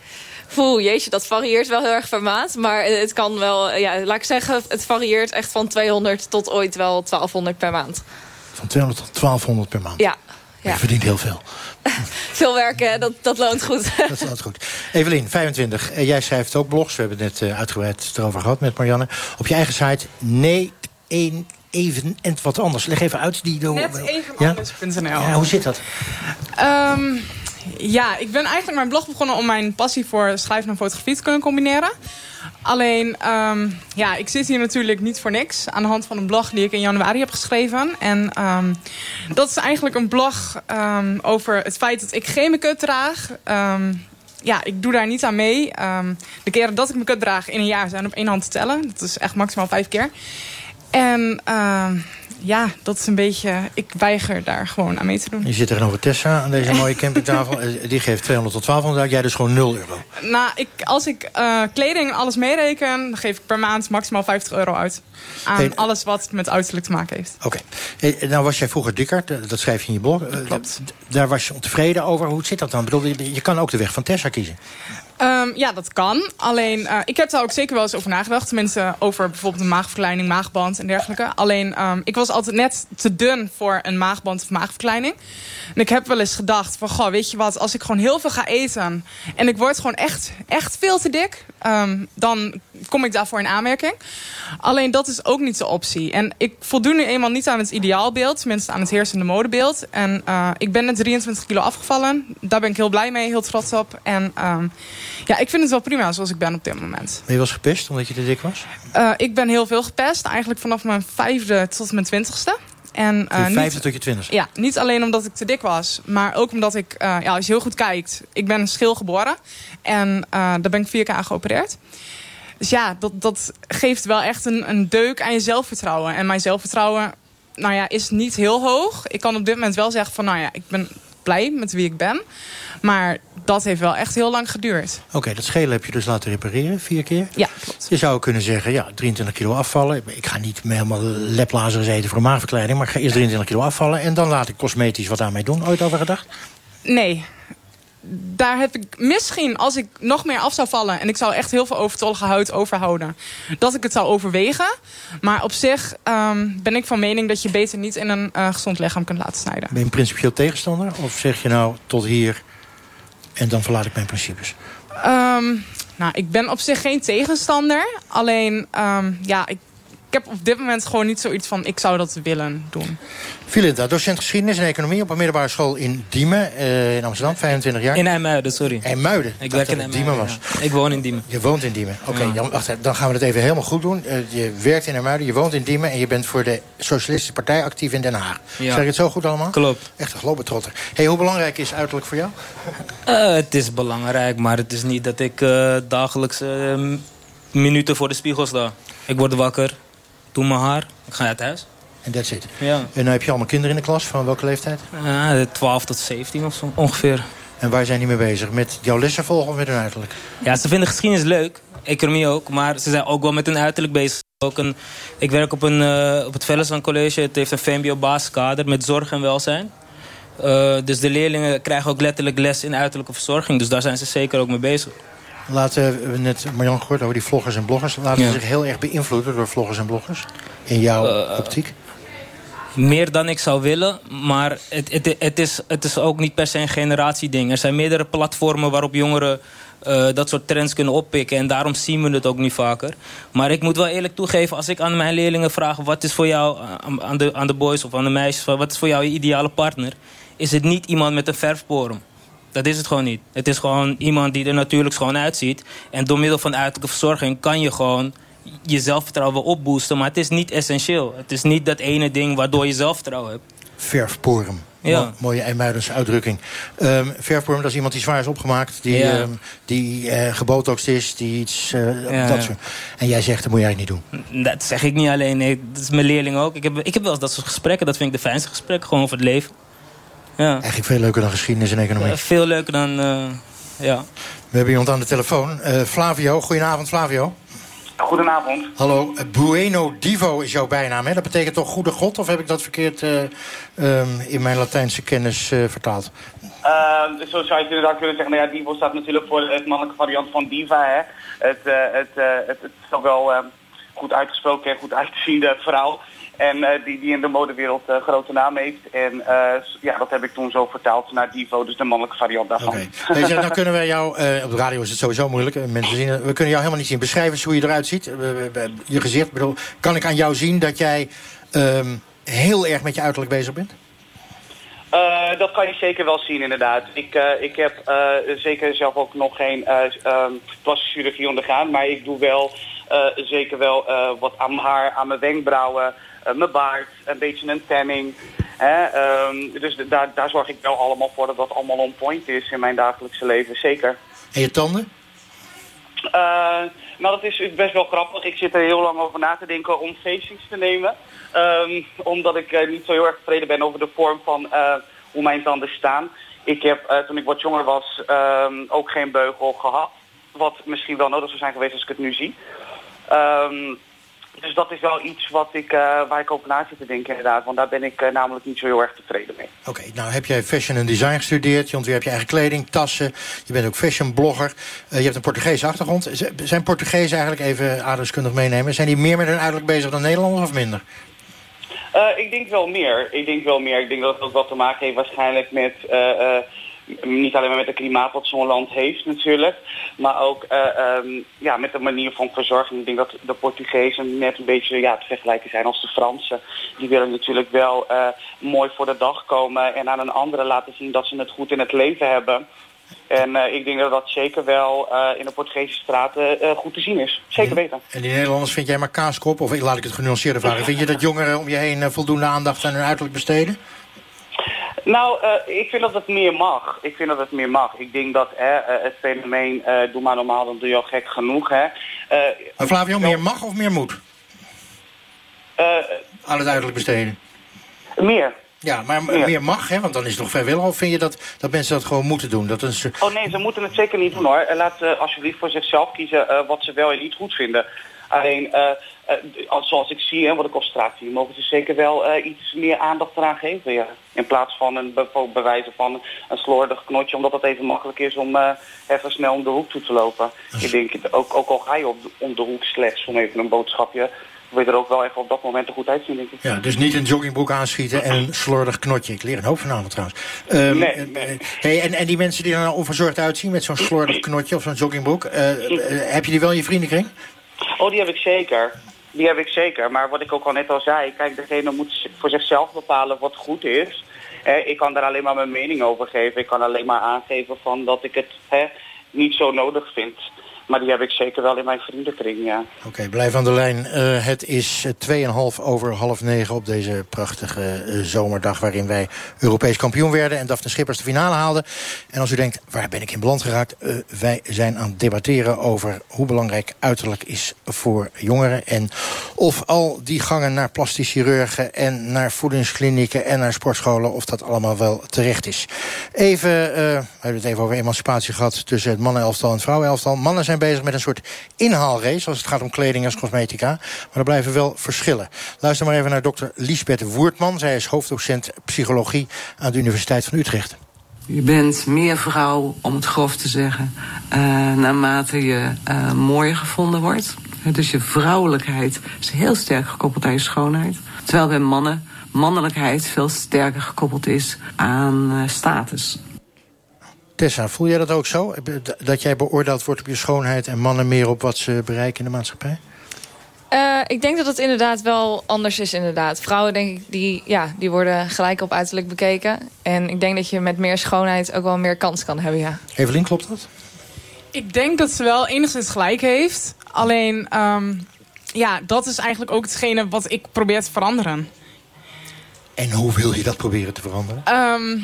Speaker 13: Poeh, jeetje, dat varieert wel heel erg per maand. Maar het kan wel, ja, laat ik zeggen, het varieert echt van 200 tot ooit wel 1200 per maand.
Speaker 1: Van 200 tot 1200 per maand?
Speaker 13: Ja. ja.
Speaker 1: Je verdient heel veel. <laughs>
Speaker 13: veel werken, dat, dat loont goed. <laughs>
Speaker 1: dat loont goed. Evelien, 25. Jij schrijft ook blogs. We hebben het net uitgebreid erover gehad met Marianne. Op je eigen site, nee, één even en wat anders. Leg even uit. Die,
Speaker 14: Net evenanders.nl. Ja?
Speaker 1: ja, hoe zit dat?
Speaker 14: Um, ja, ik ben eigenlijk mijn blog begonnen om mijn passie voor schrijven en fotografie te kunnen combineren. Alleen, um, ja, ik zit hier natuurlijk niet voor niks. Aan de hand van een blog die ik in januari heb geschreven. En um, dat is eigenlijk een blog um, over het feit dat ik geen make-up draag. ja, ik doe daar niet aan mee. de keren dat ik make-up draag in een jaar zijn op één hand te tellen. Dat is echt maximaal vijf keer. En ja, dat is een beetje... Ik weiger daar gewoon aan mee te doen.
Speaker 1: Je zit tegenover Tessa aan deze <laughs> mooie campingtafel. Die geeft 200 tot 1200 Jij dus gewoon 0 euro.
Speaker 14: Nou, ik, als ik uh, kleding en alles meereken... dan geef ik per maand maximaal 50 euro uit. Aan hey, alles wat met uiterlijk te maken heeft.
Speaker 1: Oké. Okay. Hey, nou was jij vroeger dikker. Dat schrijf je in je blog.
Speaker 14: Klopt.
Speaker 1: Daar was je ontevreden over. Hoe zit dat dan? Ik bedoel, je kan ook de weg van Tessa kiezen.
Speaker 14: Um, ja, dat kan. Alleen, uh, ik heb daar ook zeker wel eens over nagedacht. Tenminste, over bijvoorbeeld een maagverkleining, maagband en dergelijke. Alleen, um, ik was altijd net te dun voor een maagband of maagverkleining. En ik heb wel eens gedacht van, goh, weet je wat... als ik gewoon heel veel ga eten en ik word gewoon echt, echt veel te dik... Um, dan kom ik daarvoor in aanmerking. Alleen, dat is ook niet de optie. En ik voldoen nu eenmaal niet aan het ideaalbeeld. Tenminste, aan het heersende modebeeld. En uh, ik ben net 23 kilo afgevallen. Daar ben ik heel blij mee, heel trots op. En ja, ik vind het wel prima zoals ik ben op dit moment.
Speaker 1: Ben je was gepest omdat je te dik was?
Speaker 14: Uh, ik ben heel veel gepest. Eigenlijk vanaf mijn vijfde tot mijn twintigste. En,
Speaker 1: uh, niet, tot je twintigste?
Speaker 14: Ja, niet alleen omdat ik te dik was. Maar ook omdat ik, uh, ja, als je heel goed kijkt... Ik ben schil geboren. En daar ben ik vier keer aan geopereerd. Dus ja, dat, dat geeft wel echt een, een deuk aan je zelfvertrouwen. En mijn zelfvertrouwen nou ja, is niet heel hoog. Ik kan op dit moment wel zeggen van... nou ja, ik ben blij met wie ik ben. Maar dat heeft wel echt heel lang geduurd.
Speaker 1: Oké, okay, dat schelen heb je dus laten repareren, vier keer?
Speaker 14: Ja, klopt.
Speaker 1: Je zou kunnen zeggen, ja, 23 kilo afvallen. Ik ga niet helemaal leplazers eten voor maagverkleiding... maar ik ga eerst 23 kilo afvallen... en dan laat ik cosmetisch wat aan mij doen. Ooit over gedacht?
Speaker 14: Nee, daar heb ik misschien, als ik nog meer af zou vallen... en ik zou echt heel veel overtollige huid overhouden... dat ik het zou overwegen. Maar op zich um, ben ik van mening dat je beter niet in een uh, gezond lichaam kunt laten snijden.
Speaker 1: Ben je een principieel tegenstander? Of zeg je nou tot hier en dan verlaat ik mijn principes?
Speaker 14: Um, Nou, ik ben op zich geen tegenstander. Alleen, ehm, ja, ik heb op dit moment gewoon niet zoiets van... ik zou dat willen doen.
Speaker 1: Filinta, docent geschiedenis en economie op een middelbare school in Diemen, uh, in Amsterdam, 25 jaar.
Speaker 15: In IJmuiden, sorry.
Speaker 1: IJmuiden?
Speaker 15: Ik werk in
Speaker 1: Diemen was.
Speaker 15: Ik woon in Diemen.
Speaker 1: Je woont in Diemen. Oké, okay, ja. dan gaan we het even helemaal goed doen. Uh, je werkt in IJmuiden, je woont in Diemen... en je bent voor de Socialistische Partij actief in Den Haag. Ja. Zeg ik het zo goed allemaal?
Speaker 15: Klopt.
Speaker 1: Echt een globetrotter. Hey, hoe belangrijk is uiterlijk voor jou?
Speaker 15: Uh, <laughs> het is belangrijk, maar het is niet dat ik dagelijks minuten voor de spiegel sta. Ik word wakker, doe mijn haar, ik ga uit huis.
Speaker 1: En that's it.
Speaker 15: Ja.
Speaker 1: En dan heb je allemaal kinderen in de klas. Van welke leeftijd?
Speaker 15: Uh, 12 tot 17 of zo, ongeveer.
Speaker 1: En waar zijn die mee bezig? Met jouw lessen volgen of met hun uiterlijk?
Speaker 15: Ja, ze vinden geschiedenis leuk. Economie ook. Maar ze zijn ook wel met hun uiterlijk bezig. Ook een, ik werk op, een, uh, op het Vellesan College. Het heeft een VMBO-basiskader met zorg en welzijn. Uh, dus de leerlingen krijgen ook letterlijk les in uiterlijke verzorging. Dus daar zijn ze zeker ook mee bezig.
Speaker 1: Laten we net Marjan gehoord over die vloggers en bloggers. Laten ja. ze zich heel erg beïnvloeden door vloggers en bloggers? In jouw uh, optiek?
Speaker 15: Meer dan ik zou willen, maar het, het, het, is, het is ook niet per se een generatieding. Er zijn meerdere platformen waarop jongeren uh, dat soort trends kunnen oppikken. En daarom zien we het ook nu vaker. Maar ik moet wel eerlijk toegeven, als ik aan mijn leerlingen vraag... wat is voor jou, aan de, aan de boys of aan de meisjes... wat is voor jou je ideale partner... is het niet iemand met een verfporum. Dat is het gewoon niet. Het is gewoon iemand die er natuurlijk schoon uitziet. En door middel van uiterlijke verzorging kan je gewoon je zelfvertrouwen opboosten. Maar het is niet essentieel. Het is niet dat ene ding waardoor je zelfvertrouwen hebt.
Speaker 1: Verfporum.
Speaker 15: Ja.
Speaker 1: mooie IJmuidense uitdrukking. Um, verfporum, dat is iemand die zwaar is opgemaakt. Die,
Speaker 15: ja.
Speaker 1: um, die uh, gebotoxd is. Die iets, uh, ja, dat soort. En jij zegt, dat moet je eigenlijk niet
Speaker 15: doen. Dat zeg ik niet alleen. Nee, dat is mijn leerling ook. Ik heb, ik heb wel eens dat soort gesprekken. Dat vind ik de fijnste gesprekken. Gewoon over het leven. Ja.
Speaker 1: Eigenlijk veel leuker dan geschiedenis en economie.
Speaker 15: Uh, veel leuker dan, ja.
Speaker 1: We hebben iemand aan de telefoon. Flavio, goedenavond Flavio.
Speaker 16: Goedenavond.
Speaker 1: Hallo, Bueno Divo is jouw bijnaam, hè? Dat betekent toch goede god? Of heb ik dat verkeerd uh, um, in mijn Latijnse kennis uh, vertaald?
Speaker 16: Uh, zo zou je het inderdaad kunnen zeggen. Nou ja, Divo staat natuurlijk voor het mannelijke variant van diva, hè. Het, het, het, het is toch wel goed uitgesproken en goed uitziende vrouw. En uh, die, die in de modewereld uh, grote naam heeft. En uh, ja, dat heb ik toen zo vertaald naar Divo, dus de mannelijke variant daarvan.
Speaker 1: Oké. Okay. nou dan kunnen wij jou, op de radio is het sowieso moeilijk, mensen zien, we kunnen jou helemaal niet zien. Beschrijf eens hoe je eruit ziet, je gezicht. Bedoel, kan ik aan jou zien dat jij um, heel erg met je uiterlijk bezig bent?
Speaker 16: Uh, dat kan je zeker wel zien, inderdaad. Ik, uh, ik heb uh, zeker zelf ook nog geen um, plastische chirurgie ondergaan. Maar ik doe wel zeker wel wat aan mijn haar, aan mijn wenkbrauwen, mijn baard, een beetje een tanning. Um, dus daar, daar zorg ik wel allemaal voor dat dat allemaal on point is in mijn dagelijkse leven, zeker.
Speaker 1: En je tanden?
Speaker 16: nou, dat is best wel grappig. Ik zit er heel lang over na te denken om facings te nemen. Um, omdat ik uh, niet zo heel erg tevreden ben over de vorm van uh, hoe mijn tanden staan. Ik heb toen ik wat jonger was um, ook geen beugel gehad. Wat misschien wel nodig zou zijn geweest als ik het nu zie. Um, dus dat is wel iets wat ik, waar ik over na zit te denken inderdaad. Want daar ben ik namelijk niet zo heel erg tevreden mee.
Speaker 1: Oké, okay, nou heb jij fashion en design gestudeerd. Je ontwerpt je eigen kleding, tassen. Je bent ook fashionblogger. je hebt een Portugese achtergrond. Zijn Portugezen eigenlijk, even aardrijkskundig meenemen... zijn die meer met hun uiterlijk bezig dan Nederlanders of minder?
Speaker 16: Ik denk wel meer. Ik denk wel meer. Ik denk dat het ook wat te maken heeft waarschijnlijk met... Niet alleen maar met het klimaat wat zo'n land heeft natuurlijk. Maar ook um, ja, met de manier van verzorging. Ik denk dat de Portugezen net een beetje ja, te vergelijken zijn als de Fransen. Die willen natuurlijk wel mooi voor de dag komen. En aan een andere laten zien dat ze het goed in het leven hebben. En uh, ik denk dat dat zeker wel in de Portugese straten goed te zien is. Zeker weten.
Speaker 1: En die Nederlanders vind jij maar kaaskop? Of laat ik het genuanceerder vragen. <laughs> Vind je dat jongeren om je heen voldoende aandacht aan hun uiterlijk besteden?
Speaker 16: Nou, ik vind dat het meer mag. Ik vind dat het meer mag. Ik denk dat het fenomeen, doe maar normaal, dan doe je al gek genoeg. Hè.
Speaker 1: maar Flavio, meer mag of meer moet? aan het uiterlijk besteden?
Speaker 16: Meer.
Speaker 1: Ja, maar meer mag, hè? want dan is het nog vrijwillig. Of vind je dat, dat mensen dat gewoon moeten doen? Dat is...
Speaker 16: Oh nee, ze moeten het zeker niet doen hoor. Laat uh, alsjeblieft voor zichzelf kiezen uh, wat ze wel en niet goed vinden. Alleen, uh, zoals ik zie wat ik op straat zie, mogen ze zeker wel iets meer aandacht eraan geven. Ja. In plaats van een be bewijzen van een slordig knotje, omdat het even makkelijk is om even snel om de hoek toe te lopen. Ik denk, ook, ook al ga je op, om de hoek slechts om even een boodschapje wil je er ook wel even op dat moment er goed uitzien, denk ik.
Speaker 1: Ja, dus niet een joggingbroek aanschieten en een slordig knotje. Ik leer een hoop vanavond trouwens. Um,
Speaker 16: Nee,
Speaker 1: Hey, en, en die mensen die er nou onverzorgd uitzien met zo'n slordig knotje of zo'n joggingbroek, eh, eh, heb je die wel in je vriendenkring?
Speaker 16: Oh, die heb ik zeker. Die heb ik zeker. Maar wat ik ook al net al zei, kijk, degene moet voor zichzelf bepalen wat goed is. Ik kan daar alleen maar mijn mening over geven. Ik kan alleen maar aangeven van dat ik het niet zo nodig vind. Maar die heb ik zeker wel in mijn vriendenkring, ja.
Speaker 1: Oké, blijf aan de lijn. Eh, het is eh, 2,5 over half negen op deze prachtige eh, zomerdag... waarin wij Europees kampioen werden en Daphne Schippers de finale haalde. En als u denkt, waar ben ik in beland geraakt? Eh, wij zijn aan het debatteren over hoe belangrijk uiterlijk is voor jongeren... en of al die gangen naar plastisch chirurgen en naar voedingsklinieken... en naar sportscholen, of dat allemaal wel terecht is. Even, eh, we hebben het even over emancipatie gehad... tussen het mannenelftal en het vrouwenelftal. Mannen zijn bezig met een soort inhaalrace... als het gaat om kleding en cosmetica. Maar er blijven wel verschillen. Luister maar even naar dokter Liesbeth Woertman. Zij is hoofddocent psychologie aan de Universiteit van Utrecht.
Speaker 17: Je bent meer vrouw, om het grof te zeggen, eh, naarmate je eh, mooier gevonden wordt. Dus je vrouwelijkheid is heel sterk gekoppeld aan je schoonheid. Terwijl bij mannen mannelijkheid veel sterker gekoppeld is aan eh, status.
Speaker 1: Tessa, voel jij dat ook zo? Dat jij beoordeeld wordt op je schoonheid... en mannen meer op wat ze bereiken in de maatschappij?
Speaker 13: Eh, ik denk dat het inderdaad wel anders is inderdaad. Vrouwen denk ik, die, ja, die worden gelijk op uiterlijk bekeken. En ik denk dat je met meer schoonheid ook wel meer kans kan hebben, ja.
Speaker 1: Evelien, klopt dat?
Speaker 14: Ik denk dat ze wel enigszins gelijk heeft. Alleen, ehm, ja, dat is eigenlijk ook hetgene wat ik probeer te veranderen.
Speaker 1: En hoe wil je dat proberen te veranderen?
Speaker 14: Ehm,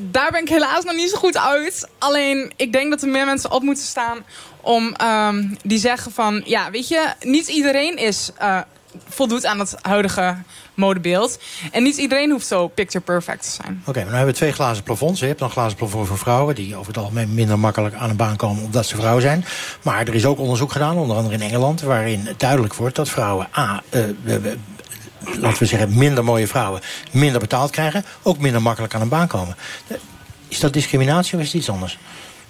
Speaker 14: daar ben ik helaas nog niet zo goed uit. Alleen, ik denk dat er meer mensen op moeten staan om ehm, die zeggen van... Ja, weet je, niet iedereen is, eh, voldoet aan het huidige modebeeld. En niet iedereen hoeft zo picture perfect te zijn.
Speaker 1: Oké, maar nu hebben we twee glazen plafonds. Je hebt dan glazen plafond voor vrouwen... die over het algemeen minder makkelijk aan een baan komen... omdat ze vrouw zijn. Maar er is ook onderzoek gedaan, onder andere in Engeland... waarin duidelijk wordt dat vrouwen... A, eh, we- we- laten we zeggen, minder mooie vrouwen... minder betaald krijgen, ook minder makkelijk aan een baan komen. Is dat discriminatie of is het iets anders?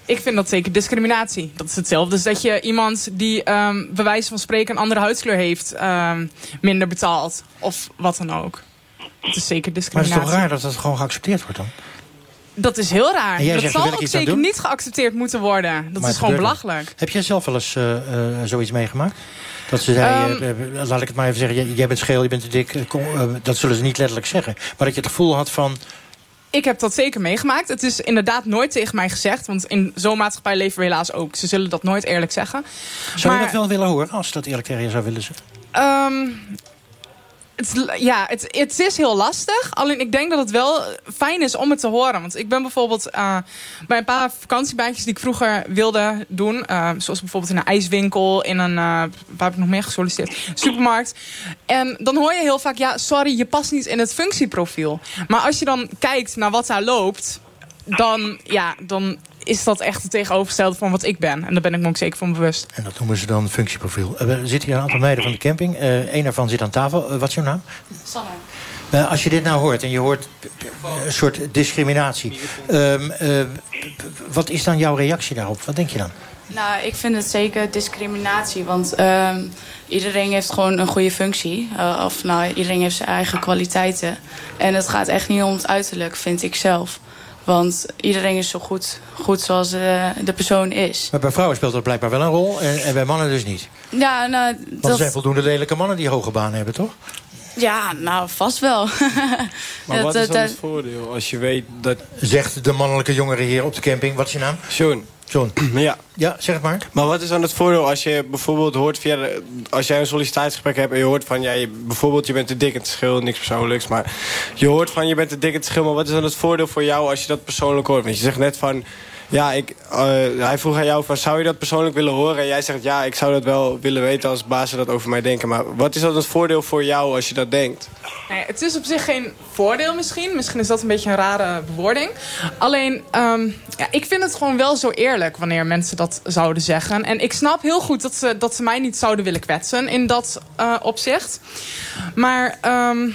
Speaker 14: Ik vind dat zeker discriminatie. Dat is hetzelfde. Dus dat je iemand die ehm bij wijze van spreken een andere huidskleur heeft... ehm, minder betaalt. Of wat dan ook. Dat is zeker
Speaker 1: Maar het is
Speaker 14: discriminatie.
Speaker 1: toch raar dat dat gewoon geaccepteerd wordt dan?
Speaker 14: Dat is heel raar. Dat
Speaker 1: zegt,
Speaker 14: zal ook zeker niet geaccepteerd moeten worden. Dat
Speaker 1: Maar
Speaker 14: is
Speaker 1: het
Speaker 14: gewoon belachelijk.
Speaker 1: Heb jij zelf wel eens eh, eh, zoiets meegemaakt? Dat ze zei,
Speaker 14: Ehm.
Speaker 1: eh, eh, laat ik het maar even zeggen... jij- bent scheel, je bent te dik. eh, dat zullen ze niet letterlijk zeggen. Maar dat je het gevoel had van...
Speaker 14: Ik heb dat zeker meegemaakt. Het is inderdaad nooit tegen mij gezegd. Want in zo'n maatschappij leven we helaas ook. Ze zullen dat nooit eerlijk zeggen.
Speaker 1: Zou je dat wel willen horen, als ze dat eerlijk tegen je zou willen zeggen?
Speaker 14: Ehm, ja, het, het is heel lastig. Alleen ik denk dat het wel fijn is om het te horen. Want ik ben bijvoorbeeld eh, bij een paar vakantiebaantjes die ik vroeger wilde doen. eh, zoals bijvoorbeeld in een ijswinkel, in een, eh, waar heb ik nog meer gesolliciteerd? Supermarkt. En dan hoor je heel vaak, ja, sorry, je past niet in het functieprofiel. Maar als je dan kijkt naar wat daar loopt, dan, ja, dan is dat echt het tegenovergestelde van wat ik ben. En daar ben ik me ook zeker van bewust.
Speaker 1: En dat noemen ze dan functieprofiel. Eh, Er zitten hier een aantal meiden van de camping. Eén Eén daarvan zit aan tafel. Eh, wat is jouw naam?
Speaker 8: Sanne.
Speaker 1: Eh, als je dit nou hoort en je hoort eh, een soort discriminatie... ehm, eh, wat is dan jouw reactie daarop? Wat denk je dan?
Speaker 8: Nou, ik vind het zeker discriminatie. Want ehm, iedereen heeft gewoon een goede functie. Eh, of nou, iedereen heeft zijn eigen kwaliteiten. En het gaat echt niet om het uiterlijk, vind ik zelf. Want iedereen is zo goed, goed zoals eh, de persoon is.
Speaker 1: Maar bij vrouwen speelt dat blijkbaar wel een rol en, en bij mannen dus niet.
Speaker 8: Ja, nou,
Speaker 1: Want er
Speaker 8: dat,
Speaker 1: zijn voldoende lelijke mannen die hoge banen hebben, toch?
Speaker 8: ja, nou vast wel. <laughs>
Speaker 18: Maar
Speaker 8: Dat-
Speaker 18: wat is dan
Speaker 8: dat-
Speaker 18: het voordeel als je weet dat...
Speaker 1: Zegt de mannelijke jongere hier op de camping. Wat is je naam?
Speaker 18: John.
Speaker 1: John. <clears throat>
Speaker 18: Ja.
Speaker 1: Ja, zeg het maar.
Speaker 18: Maar wat is dan het voordeel als je bijvoorbeeld hoort via de- als jij een sollicitatiegesprek hebt en je hoort van ja, je, bijvoorbeeld je bent te dik in het schil, niks persoonlijks, maar je hoort van je bent te dik in het schil, maar wat is dan het voordeel voor jou als je dat persoonlijk hoort? Want je zegt net van ja, ik, eh, hij vroeg aan jou van zou je dat persoonlijk willen horen? En jij zegt ja, ik zou dat wel willen weten als bazen dat over mij denken. Maar wat is dan het voordeel voor jou als je dat denkt?
Speaker 14: Het is op zich geen voordeel misschien. Misschien is dat een beetje een rare bewoording. Alleen, ehm, ja, ik vind het gewoon wel zo eerlijk wanneer mensen dat zouden zeggen. En ik snap heel goed dat ze, dat ze mij niet zouden willen kwetsen in dat eh, opzicht. Maar ehm,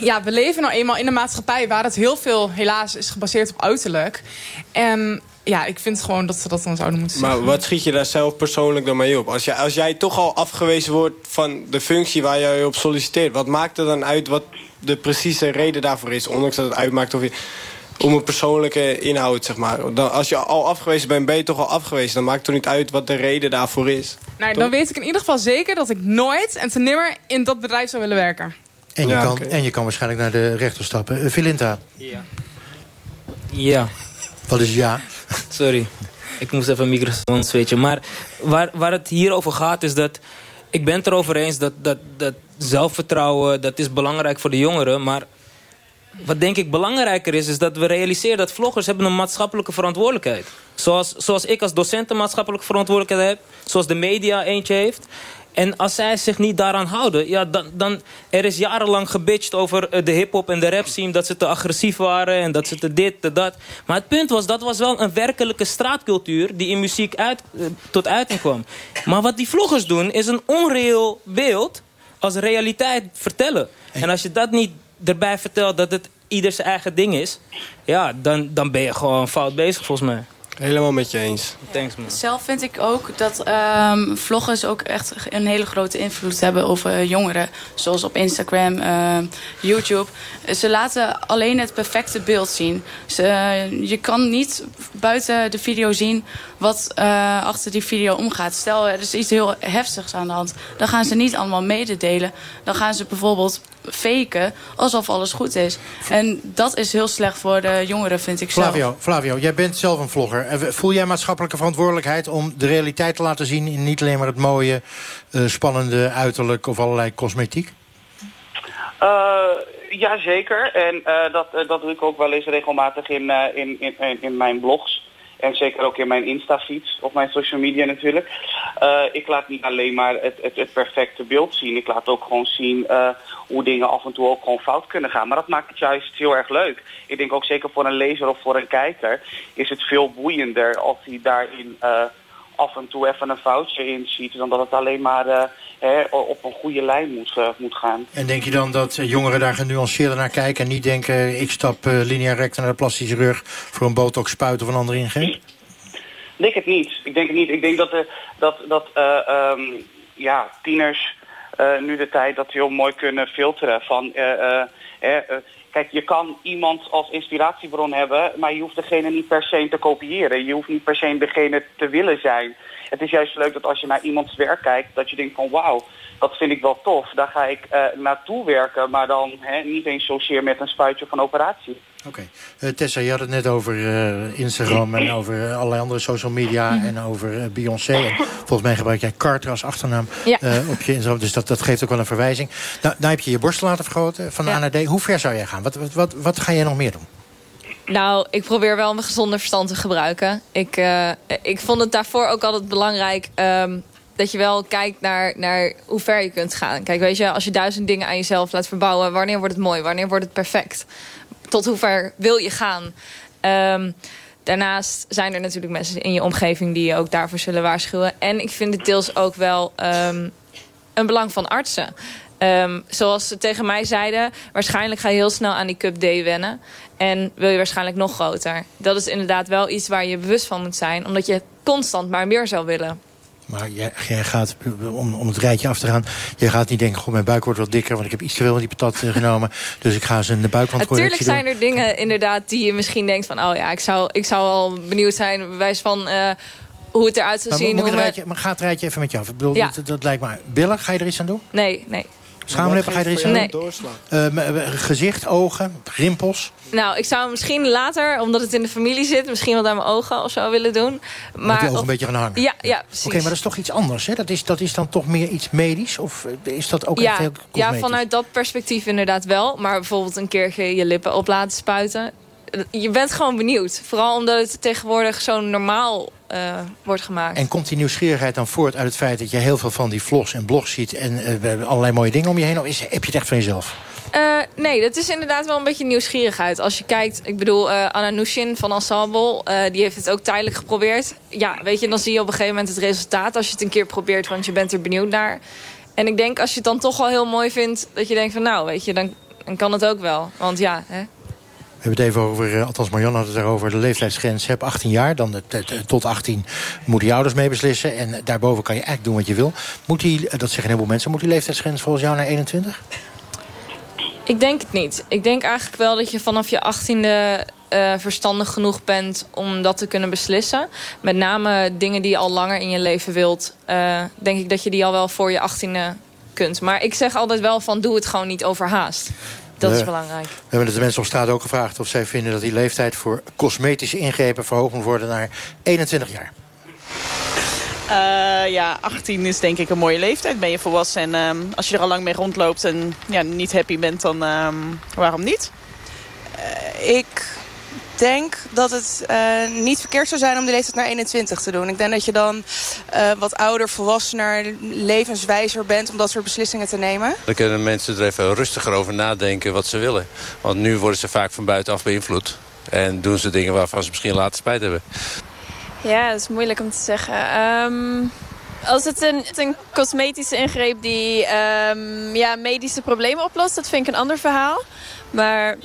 Speaker 14: ja, we leven nou eenmaal in een maatschappij waar het heel veel helaas is gebaseerd op uiterlijk. En ja, ik vind gewoon dat ze dat dan zouden moeten
Speaker 18: Maar
Speaker 14: zeggen.
Speaker 18: wat schiet je daar zelf persoonlijk dan mee op? Als, jij als jij toch al afgewezen wordt van de functie waar jij op solliciteert... wat maakt er dan uit wat de precieze reden daarvoor is? Ondanks dat het uitmaakt of je, om een persoonlijke inhoud, zeg maar. Dan, als je al afgewezen bent, ben je toch al afgewezen. Dan maakt het toch niet uit wat de reden daarvoor is?
Speaker 14: Nou, dan weet ik in ieder geval zeker dat ik nooit en ten nimmer in dat bedrijf zou willen werken.
Speaker 1: En je,
Speaker 18: Ja,
Speaker 1: kan, en je kan waarschijnlijk naar de rechter stappen. Uh, Vilinta,
Speaker 15: Ja.
Speaker 1: wat is ja?
Speaker 15: Sorry. Ik moest even een microfoon switchen. Maar waar, het hier over gaat is dat... Ik ben het erover eens dat, dat, dat zelfvertrouwen... dat is belangrijk voor de jongeren. Maar wat denk ik belangrijker is... is dat we realiseren dat vloggers hebben een maatschappelijke verantwoordelijkheid. Zoals, zoals ik als docent een maatschappelijke verantwoordelijkheid heb. Zoals de media eentje heeft. En als zij zich niet daaraan houden... Ja, dan, dan er is jarenlang gebitcht over eh, de hip-hop en de rap scene... dat ze te agressief waren en dat ze te dit, te dat. Maar het punt was, dat was wel een werkelijke straatcultuur... die in muziek uit, eh, tot uiting kwam. Maar wat die vloggers doen, is een onreëel beeld... als realiteit vertellen. En als je dat niet erbij vertelt dat het ieder zijn eigen ding is... ja, dan, dan ben je gewoon fout bezig volgens mij.
Speaker 18: Helemaal met je eens.
Speaker 15: Thanks man.
Speaker 8: Zelf vind ik ook dat ehm, vloggers ook echt een hele grote invloed hebben over jongeren. Zoals op Instagram, ehm, YouTube. Ze laten alleen het perfecte beeld zien. Ze, je kan niet buiten de video zien wat eh, achter die video omgaat. Stel, er is iets heel heftigs aan de hand. Dan gaan ze niet allemaal mededelen. Dan gaan ze bijvoorbeeld faken alsof alles goed is. En dat is heel slecht voor de jongeren, vind ik zelf.
Speaker 1: Flavio, Flavio, jij bent zelf een vlogger. Eh, Voel jij maatschappelijke verantwoordelijkheid om de realiteit te laten zien... in niet alleen maar het mooie, eh, spannende uiterlijk of allerlei cosmetiek?
Speaker 16: Uh, ja, zeker. En uh, dat, uh, dat doe ik ook wel eens regelmatig in, in, in, in mijn blogs. En zeker ook in mijn Insta-feeds, op mijn social media natuurlijk. ik laat niet alleen maar het, het, het, perfecte beeld zien. Ik laat ook gewoon zien hoe dingen af en toe ook gewoon fout kunnen gaan. Maar dat maakt het juist heel erg leuk. Ik denk ook zeker voor een lezer of voor een kijker is het veel boeiender als hij daarin af en toe even een foutje in ziet. Dan dat het alleen maar uh, hè, op een goede lijn moet, uh, moet gaan.
Speaker 1: En denk je dan dat jongeren daar genuanceerder naar kijken... en niet denken, ik stap uh, lineair recht naar de plastische rug... voor een botox spuit of een andere ingreep?
Speaker 16: Ik denk het niet. Ik denk het niet. Ik denk dat, de, dat, dat um, ja, tieners nu de tijd dat heel mooi kunnen filteren van... Kijk, je kan iemand als inspiratiebron hebben, maar je hoeft degene niet per se te kopiëren. Je hoeft niet per se degene te willen zijn. Het is juist leuk dat als je naar iemands werk kijkt, dat je denkt van wauw, dat vind ik wel tof. Daar ga ik uh, naartoe werken, maar dan hè, niet eens zozeer met een spuitje van operatie.
Speaker 1: Oké. Okay. Uh, Tessa, je had het net over uh, Instagram en over allerlei andere social media -hmm. en over Beyoncé. En volgens mij gebruik jij Carter als achternaam
Speaker 8: ja.
Speaker 1: op je Instagram. Dus dat, dat geeft ook wel een verwijzing. Nou, nou heb je je borst laten vergroten van ja. A naar D. Hoe ver zou jij gaan? Wat, wat, wat, wat ga jij nog meer doen?
Speaker 13: Nou, ik probeer wel mijn gezonde verstand te gebruiken. Ik, uh, ik vond het daarvoor ook altijd belangrijk... Um, dat je wel kijkt naar, naar hoe ver je kunt gaan. Kijk, weet je, als je duizend dingen aan jezelf laat verbouwen... wanneer wordt het mooi, wanneer wordt het perfect? Tot hoe ver wil je gaan? Um, daarnaast zijn er natuurlijk mensen in je omgeving... die je ook daarvoor zullen waarschuwen. En ik vind het deels ook wel um, een belang van artsen. Zoals ze tegen mij zeiden... waarschijnlijk ga je heel snel aan die Cup D wennen... en wil je waarschijnlijk nog groter. Dat is inderdaad wel iets waar je bewust van moet zijn... omdat je constant maar meer zou willen.
Speaker 1: Maar jij, jij gaat, om, om het rijtje af te gaan... jij gaat niet denken, goh, mijn buik wordt wat dikker... want ik heb iets te veel van die patat uh, genomen... <laughs> dus ik ga ze in de buikwand
Speaker 13: Natuurlijk zijn er dingen inderdaad die je misschien denkt van... oh ja, ik zou, ik zou al benieuwd zijn... bewijs van uh, hoe het eruit zou
Speaker 1: maar,
Speaker 13: zien.
Speaker 1: Moet
Speaker 13: hoe
Speaker 1: het rijtje, maar ga het rijtje even met je af. Ik bedoel,
Speaker 13: Ja.
Speaker 1: dat, dat lijkt me... Billen, ga je er iets aan doen?
Speaker 13: Nee, nee.
Speaker 1: Er aan
Speaker 13: Nee.
Speaker 1: doen? Uh, gezicht, ogen, rimpels?
Speaker 13: Nou, ik zou misschien later, omdat het in de familie zit... misschien wat aan mijn ogen of zo willen doen.
Speaker 1: Maar die ogen
Speaker 13: of-
Speaker 1: een beetje gaan hangen?
Speaker 13: Ja, ja precies.
Speaker 1: Oké, maar dat is toch iets anders, hè? Dat is, dat is dan toch meer iets medisch? Of eh, is dat ook echt
Speaker 13: ja,
Speaker 1: heel
Speaker 13: ja, vanuit dat perspectief inderdaad wel. Maar bijvoorbeeld een keertje je lippen op laten spuiten. Je bent gewoon benieuwd. Vooral omdat het tegenwoordig zo normaal eh, wordt gemaakt.
Speaker 1: En komt die nieuwsgierigheid dan voort uit het feit... dat je heel veel van die vlogs en blogs ziet... en we hebben allerlei mooie dingen om je heen? Of is, heb je het echt van jezelf?
Speaker 13: Eh, nee, dat is inderdaad wel een beetje nieuwsgierigheid. Als je kijkt, ik bedoel, eh Anna Nushin van Ensemble... die heeft het ook tijdelijk geprobeerd. Ja, weet je, dan zie je op een gegeven moment het resultaat... als je het een keer probeert, want je bent er benieuwd naar. En ik denk, als je het dan toch wel heel mooi vindt... dat je denkt van, nou, weet je, dan, dan kan het ook wel. Want ja, hè.
Speaker 1: Hebben het even over, eh, althans Marianne had het erover... de leeftijdsgrens heb 18 jaar. Dan tot 18 moeten die ouders mee beslissen. En daarboven kan je eigenlijk doen wat je wil. Moet die, eh, dat zeggen heel veel mensen... moet die leeftijdsgrens volgens jou naar 21?
Speaker 13: Ik denk het niet. Ik denk eigenlijk wel dat je vanaf je achttiende eh verstandig genoeg bent om dat te kunnen beslissen. Met name dingen die je al langer in je leven wilt. denk ik dat je die al wel voor je achttiende kunt. Maar ik zeg altijd wel van doe het gewoon niet overhaast. Dat is
Speaker 1: We-
Speaker 13: belangrijk.
Speaker 1: We hebben het de mensen op straat ook gevraagd... of zij vinden dat die leeftijd voor cosmetische ingrepen... verhoogd moet worden naar 21 jaar.
Speaker 19: Eh, ja, 18 is denk ik een mooie leeftijd. Ben je volwassen en ehm, als je er al lang mee rondloopt en ja, niet happy bent, dan ehm, waarom niet?
Speaker 20: Ik denk dat het eh, niet verkeerd zou zijn om de leeftijd naar 21 te doen. Ik denk dat je dan eh, wat ouder, volwassener, levenswijzer bent om dat soort beslissingen te nemen.
Speaker 21: Dan kunnen mensen er even rustiger over nadenken wat ze willen. Want nu worden ze vaak van buitenaf beïnvloed. En doen ze dingen waarvan ze misschien later spijt hebben.
Speaker 22: Ja, dat is moeilijk om te zeggen. Ehm, als het een, een cosmetische ingreep die ehm, ja, medische problemen oplost, dat vind ik een ander verhaal. Maar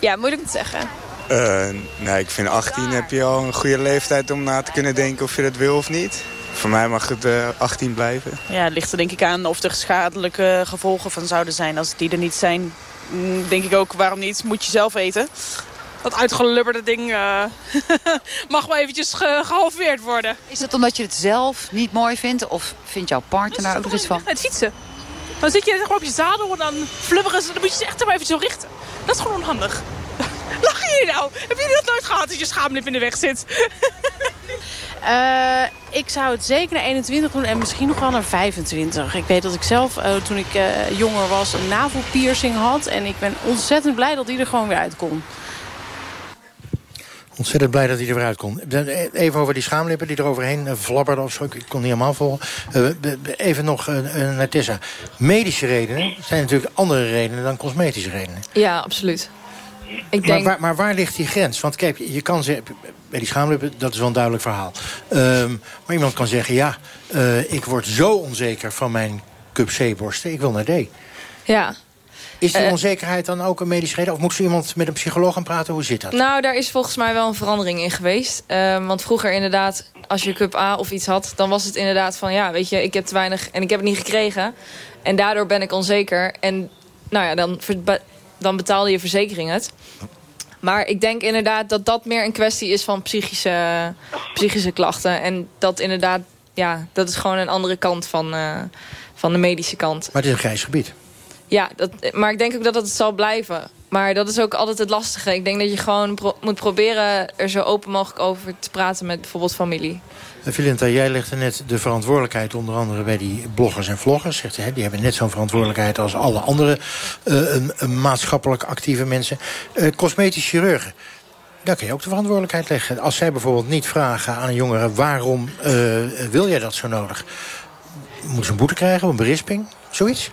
Speaker 22: ja, moeilijk om te zeggen.
Speaker 23: Eh, nee, ik vind 18 heb je al een goede leeftijd om na te kunnen denken of je dat wil of niet. Voor mij mag het eh, 18 blijven.
Speaker 19: Ja, het ligt er denk ik aan of er schadelijke gevolgen van zouden zijn. Als die er niet zijn, mm, denk ik ook, waarom niet? Moet je zelf eten.
Speaker 24: Dat uitgelubberde ding eh, <laughs> mag wel eventjes ge- gehalveerd worden.
Speaker 2: Is dat omdat je het zelf niet mooi vindt? Of vindt jouw partner daar ook nog iets van?
Speaker 24: Het fietsen. Dan zit je zeg maar, op je zadel en dan flubberen ze. Dan moet je ze echt maar even zo richten. Dat is gewoon onhandig. Lach je nou? Heb je dat nooit gehad dat je schaamlip in de weg zit?
Speaker 25: Eh, ik zou het zeker naar 21 doen en misschien nog wel naar 25. Ik weet dat ik zelf, eh, toen ik eh, jonger was, een navelpiercing had. En ik ben ontzettend blij dat die er gewoon weer uit kon.
Speaker 1: Ontzettend blij dat hij er weer uit kon. Even over die schaamlippen die er overheen flabberden of zo. Ik kon niet helemaal volgen. Even nog naar Tessa. Medische redenen zijn natuurlijk andere redenen dan cosmetische redenen.
Speaker 13: Ja, absoluut. Ik
Speaker 1: Maar, waar, maar waar ligt die grens? Want kijk, je kan zeggen, bij die schaamlippen, dat is wel een duidelijk verhaal. Ehm, maar iemand kan zeggen, ja, eh, ik word zo onzeker van mijn cup C-borsten, ik wil naar D.
Speaker 13: Ja.
Speaker 1: Is die
Speaker 13: Eh,
Speaker 1: onzekerheid dan ook een medische reden? Of moet zo iemand met een psycholoog gaan praten? Hoe zit dat?
Speaker 13: Nou, daar is volgens mij wel een verandering in geweest. Ehm, want vroeger inderdaad, als je cup A of iets had... dan was het inderdaad van, ja, weet je, ik heb te weinig en ik heb het niet gekregen. En daardoor ben ik onzeker. En nou ja, dan, dan betaalde je verzekering het. Maar ik denk inderdaad dat dat meer een kwestie is van psychische, psychische klachten. En dat inderdaad, ja, dat is gewoon een andere kant van, eh, van de medische kant.
Speaker 1: Maar het is een grijs gebied.
Speaker 13: Ja, dat, maar ik denk ook dat het zal blijven. Maar dat is ook altijd het lastige. Ik denk dat je gewoon pro- moet proberen er zo open mogelijk over te praten met bijvoorbeeld familie.
Speaker 1: Vilinta, jij legde net de verantwoordelijkheid onder andere bij die bloggers en vloggers. Zegt, hè, die hebben net zo'n verantwoordelijkheid als alle andere eh, maatschappelijk actieve mensen. Eh cosmetisch chirurgen, daar kun je ook de verantwoordelijkheid leggen. Als zij bijvoorbeeld niet vragen aan een jongere... waarom eh, wil jij dat zo nodig? Moeten ze een boete krijgen of een berisping? Zoiets?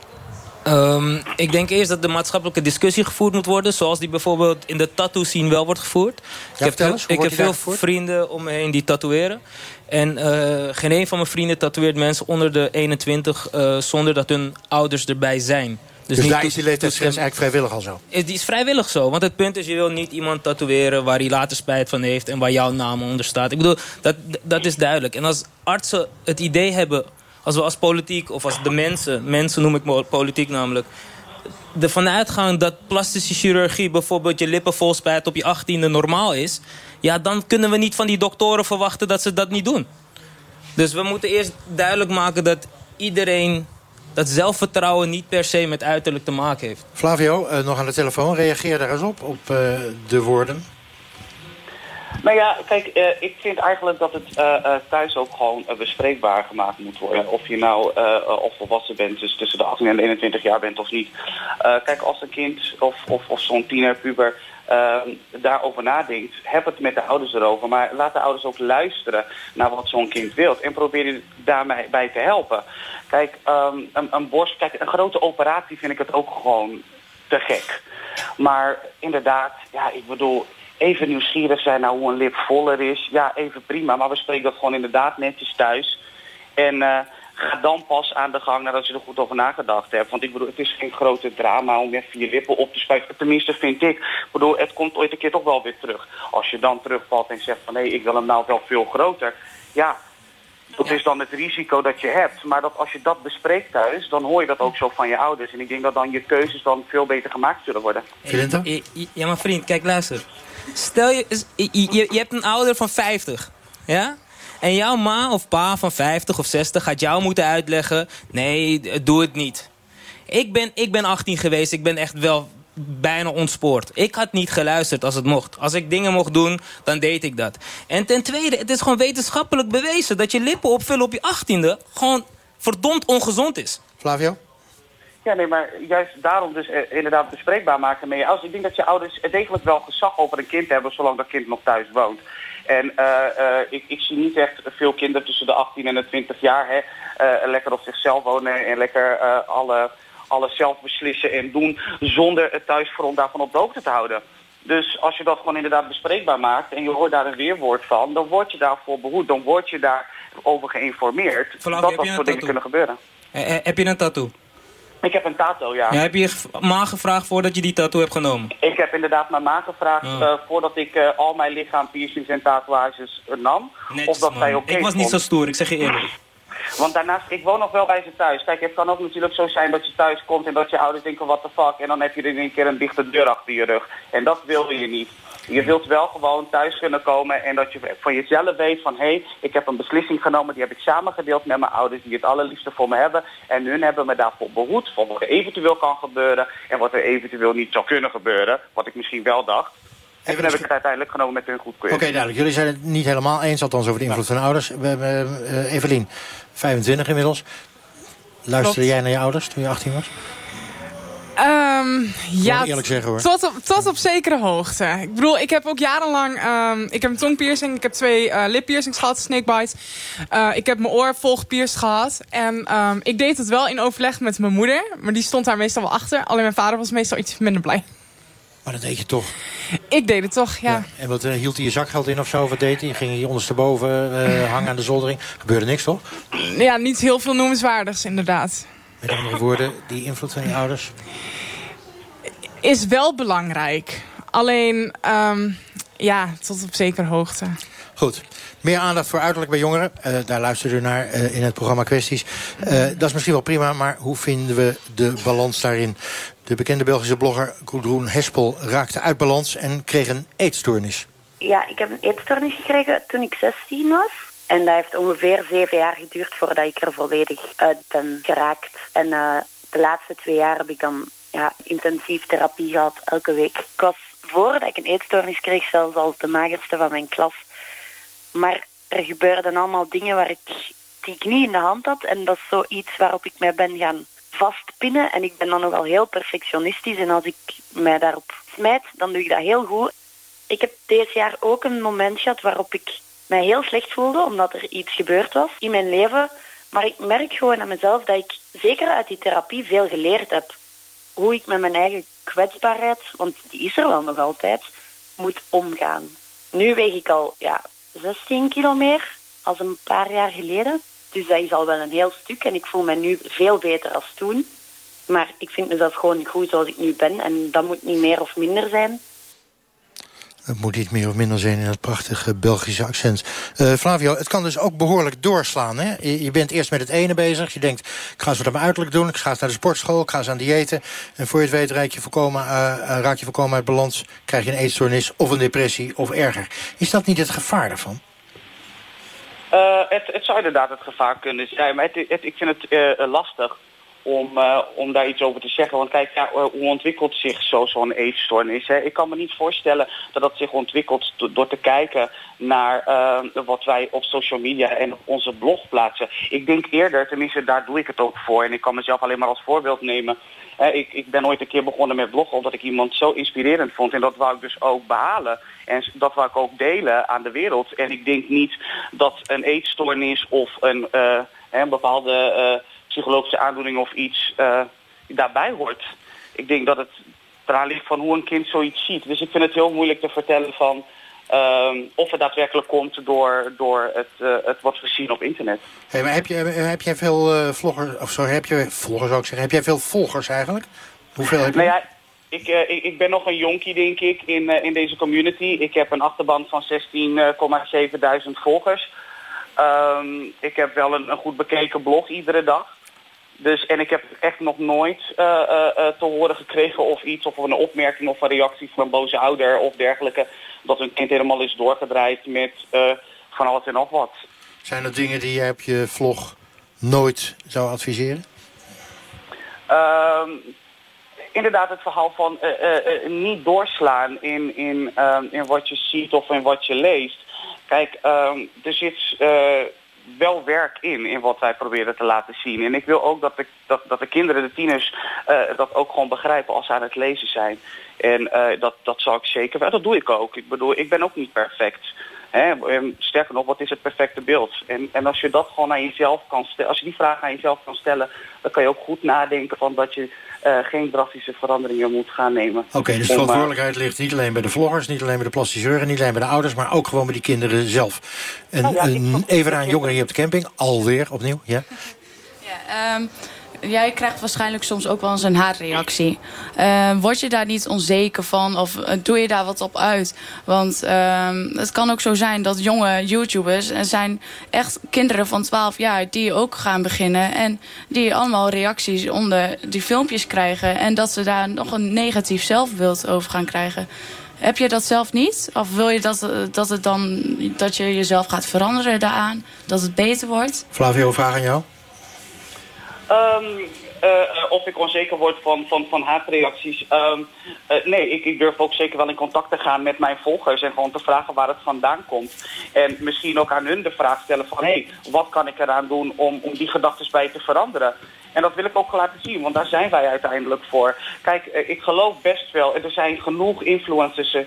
Speaker 15: Ehm, ik denk eerst dat de maatschappelijke discussie gevoerd moet worden. Zoals die bijvoorbeeld in de tattoo scene wel wordt gevoerd. ik heb,
Speaker 1: eens,
Speaker 15: ik heb veel vrienden om me heen die tatoeëren. En eh, geen een van mijn vrienden tatoeëert mensen onder de 21 eh, zonder dat hun ouders erbij zijn.
Speaker 1: Dus,
Speaker 15: niet
Speaker 1: daar is die leeftijdsgrens eigenlijk vrijwillig al zo.
Speaker 15: is, die is vrijwillig zo. Want het punt is, je wil niet iemand tatoeëren waar hij later spijt van heeft en waar jouw naam onder staat. Ik bedoel, dat, dat is duidelijk. En als artsen het idee hebben, als we als politiek of als de mensen, mensen noem ik politiek namelijk, ervan uitgaan dat plastische chirurgie bijvoorbeeld je lippen vol spijt op je achttiende normaal is, ja, dan kunnen we niet van die doktoren verwachten dat ze dat niet doen. Dus we moeten eerst duidelijk maken dat iedereen dat zelfvertrouwen niet per se met uiterlijk te maken heeft.
Speaker 1: Flavio, eh, nog aan de telefoon. Reageer daar eens op, op eh, de woorden.
Speaker 16: Nou ja, kijk, eh, ik vind eigenlijk dat het eh, eh, thuis ook gewoon bespreekbaar gemaakt moet worden. Of je nou of volwassen bent, dus tussen de 18 en de 21 jaar bent of niet. Eh, kijk, als een kind of, of, of zo'n tiener, puber, eh, daarover nadenkt, heb het met de ouders erover. Maar laat de ouders ook luisteren naar wat zo'n kind wilt. En probeer je daarmee bij te helpen. Kijk, ehm, een, een borst, kijk, een grote operatie vind ik het ook gewoon te gek. Maar inderdaad, ja, ik bedoel, even nieuwsgierig zijn naar hoe een lip voller is. Ja, even prima, maar we spreken dat gewoon inderdaad netjes thuis. En eh, ga dan pas aan de gang nadat je er goed over nagedacht hebt. Want ik bedoel, het is geen grote drama om even je lippen op te spuiten. Tenminste vind ik. Ik bedoel, het komt ooit een keer toch wel weer terug. Als je dan terugvalt en zegt van nee, ik wil hem nou wel veel groter. Ja, dat is dan het risico dat je hebt. Maar dat als je dat bespreekt thuis, dan hoor je dat ook zo van je ouders. En ik denk dat dan je keuzes dan veel beter gemaakt zullen worden.
Speaker 15: Ja, maar vriend, kijk, luister. Stel je, je, je hebt een ouder van 50, ja? En jouw ma of pa van 50 of 60 gaat jou moeten uitleggen... nee, eh, doe het niet. Ik ben, ik ben 18 geweest, ik ben echt wel bijna ontspoord. Ik had niet geluisterd als het mocht. Als ik dingen mocht doen, dan deed ik dat. En ten tweede, het is gewoon wetenschappelijk bewezen... dat je lippen opvullen op je 18e gewoon verdomd ongezond is.
Speaker 1: Flavio?
Speaker 16: Ja, nee, maar juist daarom dus eh, inderdaad bespreekbaar maken met je ouders. Ik denk dat je ouders degelijk wel gezag over een kind hebben, zolang dat kind nog thuis woont. En eh, eh, ik, ik zie niet echt veel kinderen tussen de 18 en de 20 jaar hè, eh, lekker op zichzelf wonen en lekker alle, alles zelf beslissen en doen zonder het thuisfront daarvan op de hoogte te houden. Dus als je dat gewoon inderdaad bespreekbaar maakt en je hoort daar een weerwoord van, dan word je daarvoor behoed, dan word je daarover geïnformeerd dat dat soort dingen kunnen gebeuren.
Speaker 15: Eh, eh, heb je een tattoo?
Speaker 16: Ik heb een tato, ja.
Speaker 15: Ja, heb je je ge- ma gevraagd voordat je die tattoo hebt genomen?
Speaker 16: Ik heb inderdaad mijn ma gevraagd
Speaker 15: Oh.
Speaker 16: eh, voordat ik eh, al mijn lichaam piercings en tatoeages nam.
Speaker 15: Netjes,
Speaker 16: of dat
Speaker 15: man.
Speaker 16: zij oké
Speaker 15: Ik was niet zo stoer, ik zeg je eerlijk.
Speaker 16: Want daarnaast, ik woon nog wel bij ze thuis. Kijk, het kan ook natuurlijk zo zijn dat je thuis komt en dat je ouders denken, what the fuck. En dan heb je er in één keer een dichte deur achter je rug. En dat wil je niet. Je wilt wel gewoon thuis kunnen komen en dat je van jezelf weet van... hé, hey, ik heb een beslissing genomen, die heb ik samengedeeld met mijn ouders... die het allerliefste voor me hebben. En hun hebben me daarvoor behoed voor wat er eventueel kan gebeuren... en wat er eventueel niet zou kunnen gebeuren. Wat ik misschien wel dacht. En toen heb ik het uiteindelijk genomen met hun
Speaker 1: Oké,
Speaker 16: goedkeuring.
Speaker 1: duidelijk. Jullie zijn het niet helemaal eens, althans over de invloed van de ouders. Hebben eh, Evelien, 25 inmiddels. Luisterde
Speaker 14: Klopt.
Speaker 1: jij naar je ouders toen je 18 was?
Speaker 14: Ehm, ja,
Speaker 1: eerlijk zeggen, hoor.
Speaker 14: Tot op, tot op zekere hoogte. Ik bedoel, ik heb ook jarenlang... ehm, ik heb een tongpiercing, ik heb twee eh lippiercings gehad, snakebite. Eh, ik heb mijn oor volgepierst gehad. En ehm, ik deed het wel in overleg met mijn moeder. Maar die stond daar meestal wel achter. Alleen mijn vader was meestal iets minder blij.
Speaker 1: Maar dat deed je toch.
Speaker 14: Ik deed het toch, ja.
Speaker 1: En wat eh, hield hij je zakgeld in of zo? Wat deed hij? Ging hij ondersteboven eh, hangen aan de zoldering? Gebeurde niks, toch?
Speaker 14: Ja, niet heel veel noemenswaardigs, inderdaad.
Speaker 1: Met andere woorden, die invloed van je ouders.
Speaker 14: Is wel belangrijk. Alleen, ehm, ja, tot op zekere hoogte.
Speaker 1: Goed. Meer aandacht voor uiterlijk bij jongeren. Eh, daar luisteren u naar in het programma Kwesties. Dat is misschien wel prima, maar hoe vinden we de balans daarin? De bekende Belgische blogger Gudrun Hespel raakte uit balans en kreeg een eetstoornis.
Speaker 26: Ja, ik heb een eetstoornis gekregen toen ik 16 was. En dat heeft ongeveer zeven jaar geduurd voordat ik er volledig uit ben geraakt. En eh, de laatste twee jaar heb ik dan ja, intensief therapie gehad, elke week. Ik was voordat ik een eetstoornis kreeg zelfs al de magerste van mijn klas. Maar er gebeurden allemaal dingen waar ik, die ik niet in de hand had. En dat is zoiets waarop ik mij ben gaan vastpinnen. En ik ben dan nogal heel perfectionistisch. En als ik mij daarop smijt, dan doe ik dat heel goed. Ik heb deze jaar ook een moment gehad waarop ik mij heel slecht voelde, omdat er iets gebeurd was in mijn leven. Maar ik merk gewoon aan mezelf dat ik zeker uit die therapie veel geleerd heb. Hoe ik met mijn eigen kwetsbaarheid, want die is er wel nog altijd, moet omgaan. Nu weeg ik al ja, 16 kilo meer als een paar jaar geleden. Dus dat is al wel een heel stuk en ik voel me nu veel beter als toen. Maar ik vind mezelf gewoon goed zoals ik nu ben en dat moet niet meer of minder zijn.
Speaker 1: Het moet niet meer of minder zijn in het prachtige Belgische accent. Eh, Flavio, het kan dus ook behoorlijk doorslaan. Hè? Je, bent eerst met het ene bezig. Je denkt, ik ga eens wat aan uiterlijk doen. Ik ga naar de sportschool. Ik ga eens aan diëten. En voor je het weet raak je volkomen, eh, eh, raak je volkomen uit balans. Krijg je een eetstoornis of een depressie of erger. Is dat niet het gevaar daarvan?
Speaker 16: Eh, het, het zou inderdaad het gevaar kunnen zijn, maar het, ik vind het eh, lastig om, eh, om daar iets over te zeggen. Want kijk, ja, eh, hoe ontwikkelt zich zo- zo'n eetstoornis? Hè? Ik kan me niet voorstellen dat dat zich ontwikkelt do- door te kijken naar eh, wat wij op social media en op onze blog plaatsen. Ik denk eerder, tenminste daar doe ik het ook voor, en ik kan mezelf alleen maar als voorbeeld nemen. Ik, ik ben ooit een keer begonnen met bloggen omdat ik iemand zo inspirerend vond. En dat wou ik dus ook behalen. En dat wou ik ook delen aan de wereld. En ik denk niet dat een eetstoornis of een, een bepaalde psychologische aandoening of iets eh, daarbij hoort. Ik denk dat het eraan ligt van hoe een kind zoiets ziet. Dus ik vind het heel moeilijk te vertellen van... Ehm, of het daadwerkelijk komt door, door het, uh, het wordt gezien op internet.
Speaker 1: Hey, maar heb, je, heb jij veel uh, vloggers, of sorry, heb je volgers ook zeggen, heb jij veel volgers eigenlijk? Hoeveel heb je?
Speaker 16: Nou ja, ik, uh, ik, ik, ben nog een jonkie, denk ik, in, in deze community. Ik heb een achterban van 16,7 volgers. Um, ik heb wel een, een goed bekeken blog iedere dag. Dus, en ik heb echt nog nooit uh, uh, te horen gekregen of iets, of een opmerking of een reactie van een boze ouder of dergelijke, dat hun kind helemaal is doorgedraaid met van alles en nog wat.
Speaker 1: Zijn er dingen die je op je vlog nooit zou adviseren?
Speaker 16: Uh, inderdaad het verhaal van niet doorslaan in, in, in wat je ziet of in wat je leest. Kijk, ehm, er zit wel werk in, in wat wij proberen te laten zien. En ik wil ook dat de, dat, dat de kinderen, de tieners, uh, dat ook gewoon begrijpen als ze aan het lezen zijn. En uh, dat, dat zal ik zeker, dat doe ik ook. Ik bedoel, ik ben ook niet perfect. Hè? Sterker nog, wat is het perfecte beeld? En, en als je dat gewoon aan jezelf kan stellen, als je die vraag aan jezelf kan stellen, dan kan je ook goed nadenken van dat je uh, geen drastische veranderingen moet gaan nemen.
Speaker 1: Oké, okay, dus de verantwoordelijkheid ligt niet alleen bij de vloggers, niet alleen bij de plasticeuren, niet alleen bij de ouders, maar ook gewoon bij die kinderen zelf. En
Speaker 16: Nou
Speaker 1: ja, even aan jongeren hier op de camping, alweer opnieuw, ja?
Speaker 8: Ja, um, jij krijgt waarschijnlijk soms ook wel eens een haatreactie. Uh, word je daar niet onzeker van of uh, doe je daar wat op uit? Want uh, het kan ook zo zijn dat jonge YouTubers... en zijn echt kinderen van 12 jaar die ook gaan beginnen... en die allemaal reacties onder die filmpjes krijgen... en dat ze daar nog een negatief zelfbeeld over gaan krijgen... Heb je dat zelf niet? Of wil je dat, dat, het dan, dat je jezelf gaat veranderen daaraan? Dat het beter wordt?
Speaker 1: Flavio, vraag aan jou.
Speaker 16: Um, uh, of ik onzeker word van, van, van haatreacties. Um, uh, nee, ik, ik durf ook zeker wel in contact te gaan met mijn volgers... en gewoon te vragen waar het vandaan komt. En misschien ook aan hun de vraag stellen van... hé, hey, wat kan ik eraan doen om, om die gedachten bij te veranderen? En dat wil ik ook laten zien, want daar zijn wij uiteindelijk voor. Kijk, uh, ik geloof best wel, er zijn genoeg influencers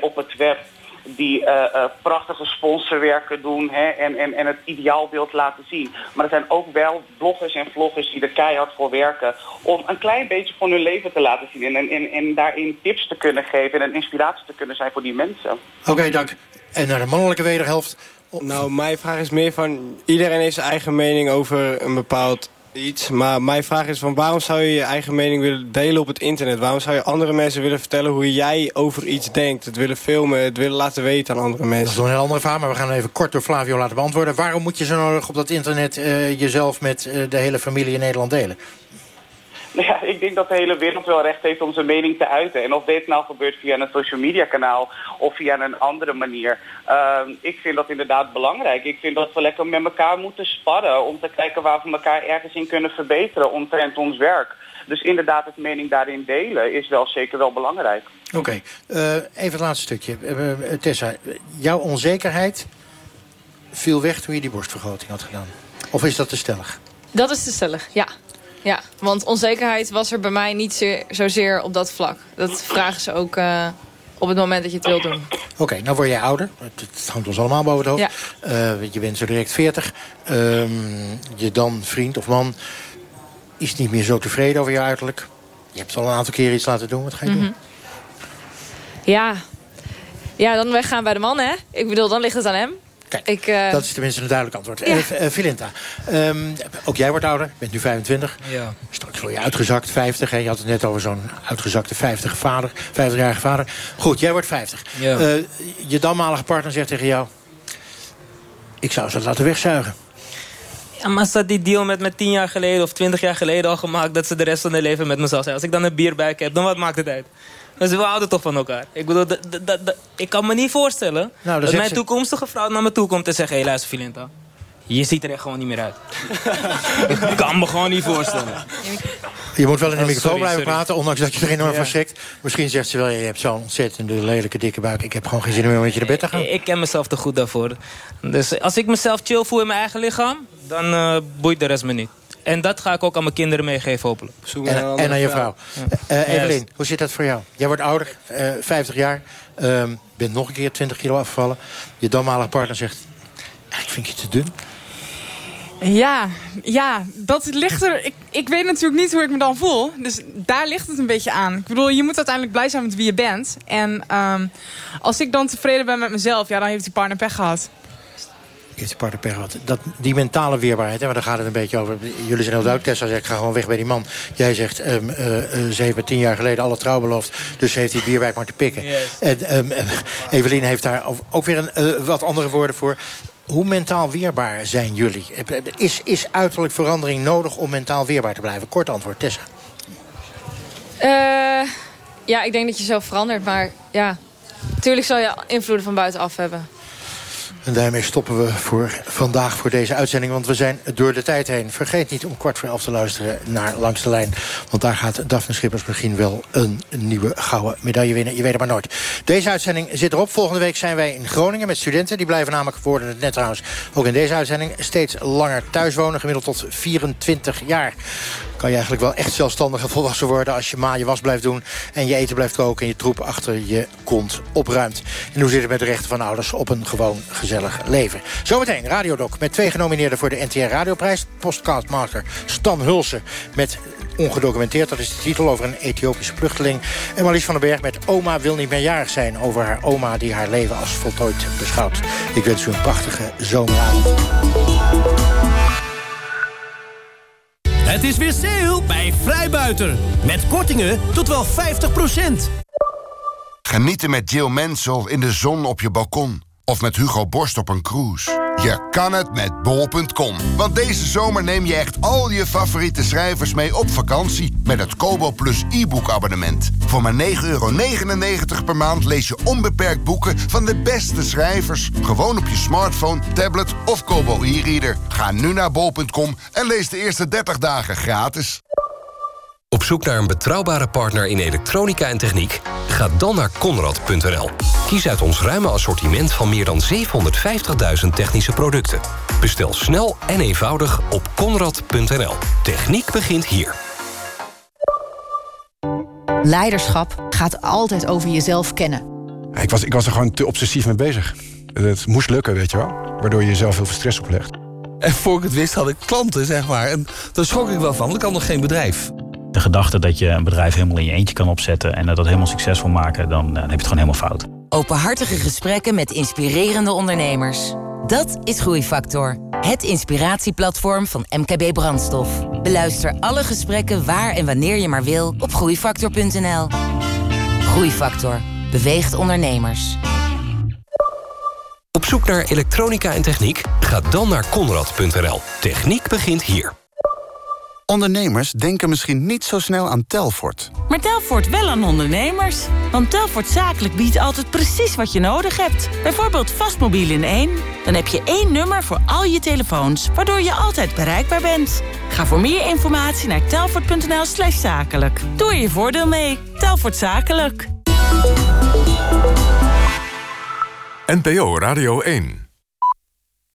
Speaker 16: op het web die uh, uh, prachtige sponsorwerken doen hè, en, en, en het ideaalbeeld laten zien. Maar er zijn ook wel bloggers en vloggers die er keihard voor werken... om een klein beetje van hun leven te laten zien... en, en, en daarin tips te kunnen geven en een inspiratie te kunnen zijn voor die mensen.
Speaker 1: Oké, okay, dank. En naar de mannelijke wederhelft.
Speaker 18: Nou, mijn vraag is meer van... iedereen heeft zijn eigen mening over een bepaald iets. Maar mijn vraag is van waarom zou je je eigen mening willen delen op het internet? Waarom zou je andere mensen willen vertellen hoe jij over iets denkt? Het willen filmen, het willen laten weten aan andere mensen.
Speaker 1: Dat is een heel andere vraag, maar we gaan even kort door Flavio laten beantwoorden. Waarom moet je zo nodig op dat internet uh, jezelf met uh, de hele familie in Nederland delen? <laughs>
Speaker 16: Nou ja, ik denk dat de hele wereld wel recht heeft om zijn mening te uiten. En of dit nou gebeurt via een social media kanaal of via een andere manier. Uh, ik vind dat inderdaad belangrijk. Ik vind dat we lekker met elkaar moeten sparren om te kijken waar we elkaar ergens in kunnen verbeteren omtrent ons werk. Dus inderdaad het mening daarin delen is wel zeker wel belangrijk.
Speaker 1: Oké, okay. uh, even het laatste stukje. Uh, Tessa, jouw onzekerheid viel weg toen je die borstvergroting had gedaan. Of is dat te stellig?
Speaker 13: Dat is te stellig, ja. Ja, want onzekerheid was er bij mij niet zeer, zozeer op dat vlak. Dat vragen ze ook uh, op het moment dat je het wil doen.
Speaker 1: Oké, okay, nou word jij ouder. Het hangt ons allemaal boven het hoofd. Ja. Uh, je bent zo direct 40. Um, je dan vriend of man is niet meer zo tevreden over je uiterlijk. Je hebt al een aantal keer iets laten doen. Wat ga je mm -hmm. doen?
Speaker 13: Ja. ja, dan weggaan bij de man, hè? Ik bedoel, dan ligt het aan hem.
Speaker 1: Kijk, ik, uh... dat is tenminste een duidelijk antwoord. Ja. Uh, Filinta, um, ook jij wordt ouder, bent nu 25.
Speaker 15: Ja.
Speaker 1: Straks word je uitgezakt, 50. Hè? Je had het net over zo'n uitgezakte 50 vader, 50-jarige vader. Goed, jij wordt 50.
Speaker 15: Ja.
Speaker 1: Uh, je danmalige partner zegt tegen jou... ik zou ze laten wegzuigen.
Speaker 15: Ja, maar staat die deal met me 10 jaar geleden of 20 jaar geleden al gemaakt... dat ze de rest van hun leven met me zal zijn? Als ik dan een bierbuik heb, dan wat maakt het uit? Dus we houden toch van elkaar. Ik bedoel, ik kan me niet voorstellen nou, dat mijn ze... toekomstige vrouw naar me toe komt en zegt... hé, hey, luister, Filinta. Je ziet er echt gewoon niet meer uit. <laughs> ik kan me gewoon niet voorstellen.
Speaker 1: Je moet wel in de microfoon sorry, blijven praten, ondanks dat je er enorm ja. van schrikt. Misschien zegt ze wel, je hebt zo'n ontzettende lelijke dikke buik. Ik heb gewoon geen zin meer om met je naar bed te gaan.
Speaker 15: Ik, ik ken mezelf te goed daarvoor. Dus als ik mezelf chill voel in mijn eigen lichaam... dan uh, boeit de rest me niet. En dat ga ik ook aan mijn kinderen meegeven, hopelijk.
Speaker 1: En, en aan je vrouw. Ja. Uh, Evelien, yes. hoe zit dat voor jou? Jij wordt ouder, uh, 50 jaar. Um, bent nog een keer 20 kilo afgevallen. Je dammalige partner zegt... Ik vind je te dun.
Speaker 14: Ja, ja, dat ligt er. Ik, ik weet natuurlijk niet hoe ik me dan voel. Dus daar ligt het een beetje aan. Ik bedoel, je moet uiteindelijk blij zijn met wie je bent. En um, als ik dan tevreden ben met mezelf, ja, dan heeft die partner pech gehad.
Speaker 1: Heeft die partner pech gehad. Dat, die mentale weerbaarheid, hè, maar daar gaat het een beetje over. Jullie zijn heel duidelijk. Tessa zegt, ik ga gewoon weg bij die man. Jij zegt, um, uh, ze heeft me tien jaar geleden alle trouw beloofd. Dus ze heeft die bierwijk maar te pikken. Yes. En um, Evelien heeft daar ook weer een, uh, wat andere woorden voor. Hoe mentaal weerbaar zijn jullie? Is, is uiterlijk verandering nodig om mentaal weerbaar te blijven? Kort antwoord, Tessa.
Speaker 13: Uh, ja, ik denk dat je zo verandert. Maar ja, natuurlijk zal je invloeden van buitenaf hebben.
Speaker 1: En daarmee stoppen we voor vandaag voor deze uitzending. Want we zijn door de tijd heen. Vergeet niet om kwart voor elf te luisteren naar Langs de Lijn. Want daar gaat Daphne Schippers misschien wel een nieuwe gouden medaille winnen. Je weet het maar nooit. Deze uitzending zit erop. Volgende week zijn wij in Groningen met studenten. Die blijven namelijk, worden het net trouwens, ook in deze uitzending... steeds langer thuis wonen, gemiddeld tot 24 jaar kan je eigenlijk wel echt zelfstandig en <laughs> volwassen worden... als je maar je was blijft doen en je eten blijft koken... en je troep achter je kont opruimt. En hoe zit het met de rechten van ouders op een gewoon gezellig leven? Zometeen Radiodoc met twee genomineerden voor de NTR Radioprijs. Postcardmaster Stan Hulsen met ongedocumenteerd. Dat is de titel over een Ethiopische vluchteling. En Marlies van den Berg met Oma wil niet meer jarig zijn... over haar oma die haar leven als voltooid beschouwt. Ik wens u een prachtige zomeravond.
Speaker 27: Het is weer sale bij Vrijbuiter. Met kortingen tot wel 50%.
Speaker 28: Genieten met Jill Mensel in de zon op je balkon. Of met Hugo Borst op een cruise. Je kan het met bol.com. Want deze zomer neem je echt al je favoriete schrijvers mee op vakantie... met het Kobo Plus e-book abonnement. Voor maar 9,99 per maand lees je onbeperkt boeken van de beste schrijvers. Gewoon op je smartphone, tablet of Kobo e-reader. Ga nu naar bol.com en lees de eerste 30 dagen gratis.
Speaker 29: Op zoek naar een betrouwbare partner in elektronica en techniek? Ga dan naar Conrad.nl. Kies uit ons ruime assortiment van meer dan 750.000 technische producten. Bestel snel en eenvoudig op Conrad.nl. Techniek begint hier.
Speaker 30: Leiderschap gaat altijd over jezelf kennen.
Speaker 31: Ik was, ik was er gewoon te obsessief mee bezig. Het moest lukken, weet je wel. Waardoor je jezelf heel veel stress oplegt.
Speaker 32: En voor ik het wist had ik klanten, zeg maar. En daar schrok ik wel van, want ik had nog geen bedrijf.
Speaker 33: Gedachte dat je een bedrijf helemaal in je eentje kan opzetten... en dat helemaal succesvol maken, dan, dan heb je het gewoon helemaal fout.
Speaker 34: Openhartige gesprekken met inspirerende ondernemers. Dat is Groeifactor. Het inspiratieplatform van MKB Brandstof. Beluister alle gesprekken waar en wanneer je maar wil op groeifactor.nl. Groeifactor beweegt ondernemers.
Speaker 29: Op zoek naar elektronica en techniek? Ga dan naar Conrad.nl. Techniek begint hier.
Speaker 35: Ondernemers denken misschien niet zo snel aan Telfort.
Speaker 36: Maar Telfort wel aan ondernemers. Want Telfort Zakelijk biedt altijd precies wat je nodig hebt. Bijvoorbeeld vastmobiel in één. Dan heb je één nummer voor al je telefoons, waardoor je altijd bereikbaar bent. Ga voor meer informatie naar telfort.nl slash zakelijk. Doe er je voordeel mee. Telfort Zakelijk.
Speaker 37: NPO Radio 1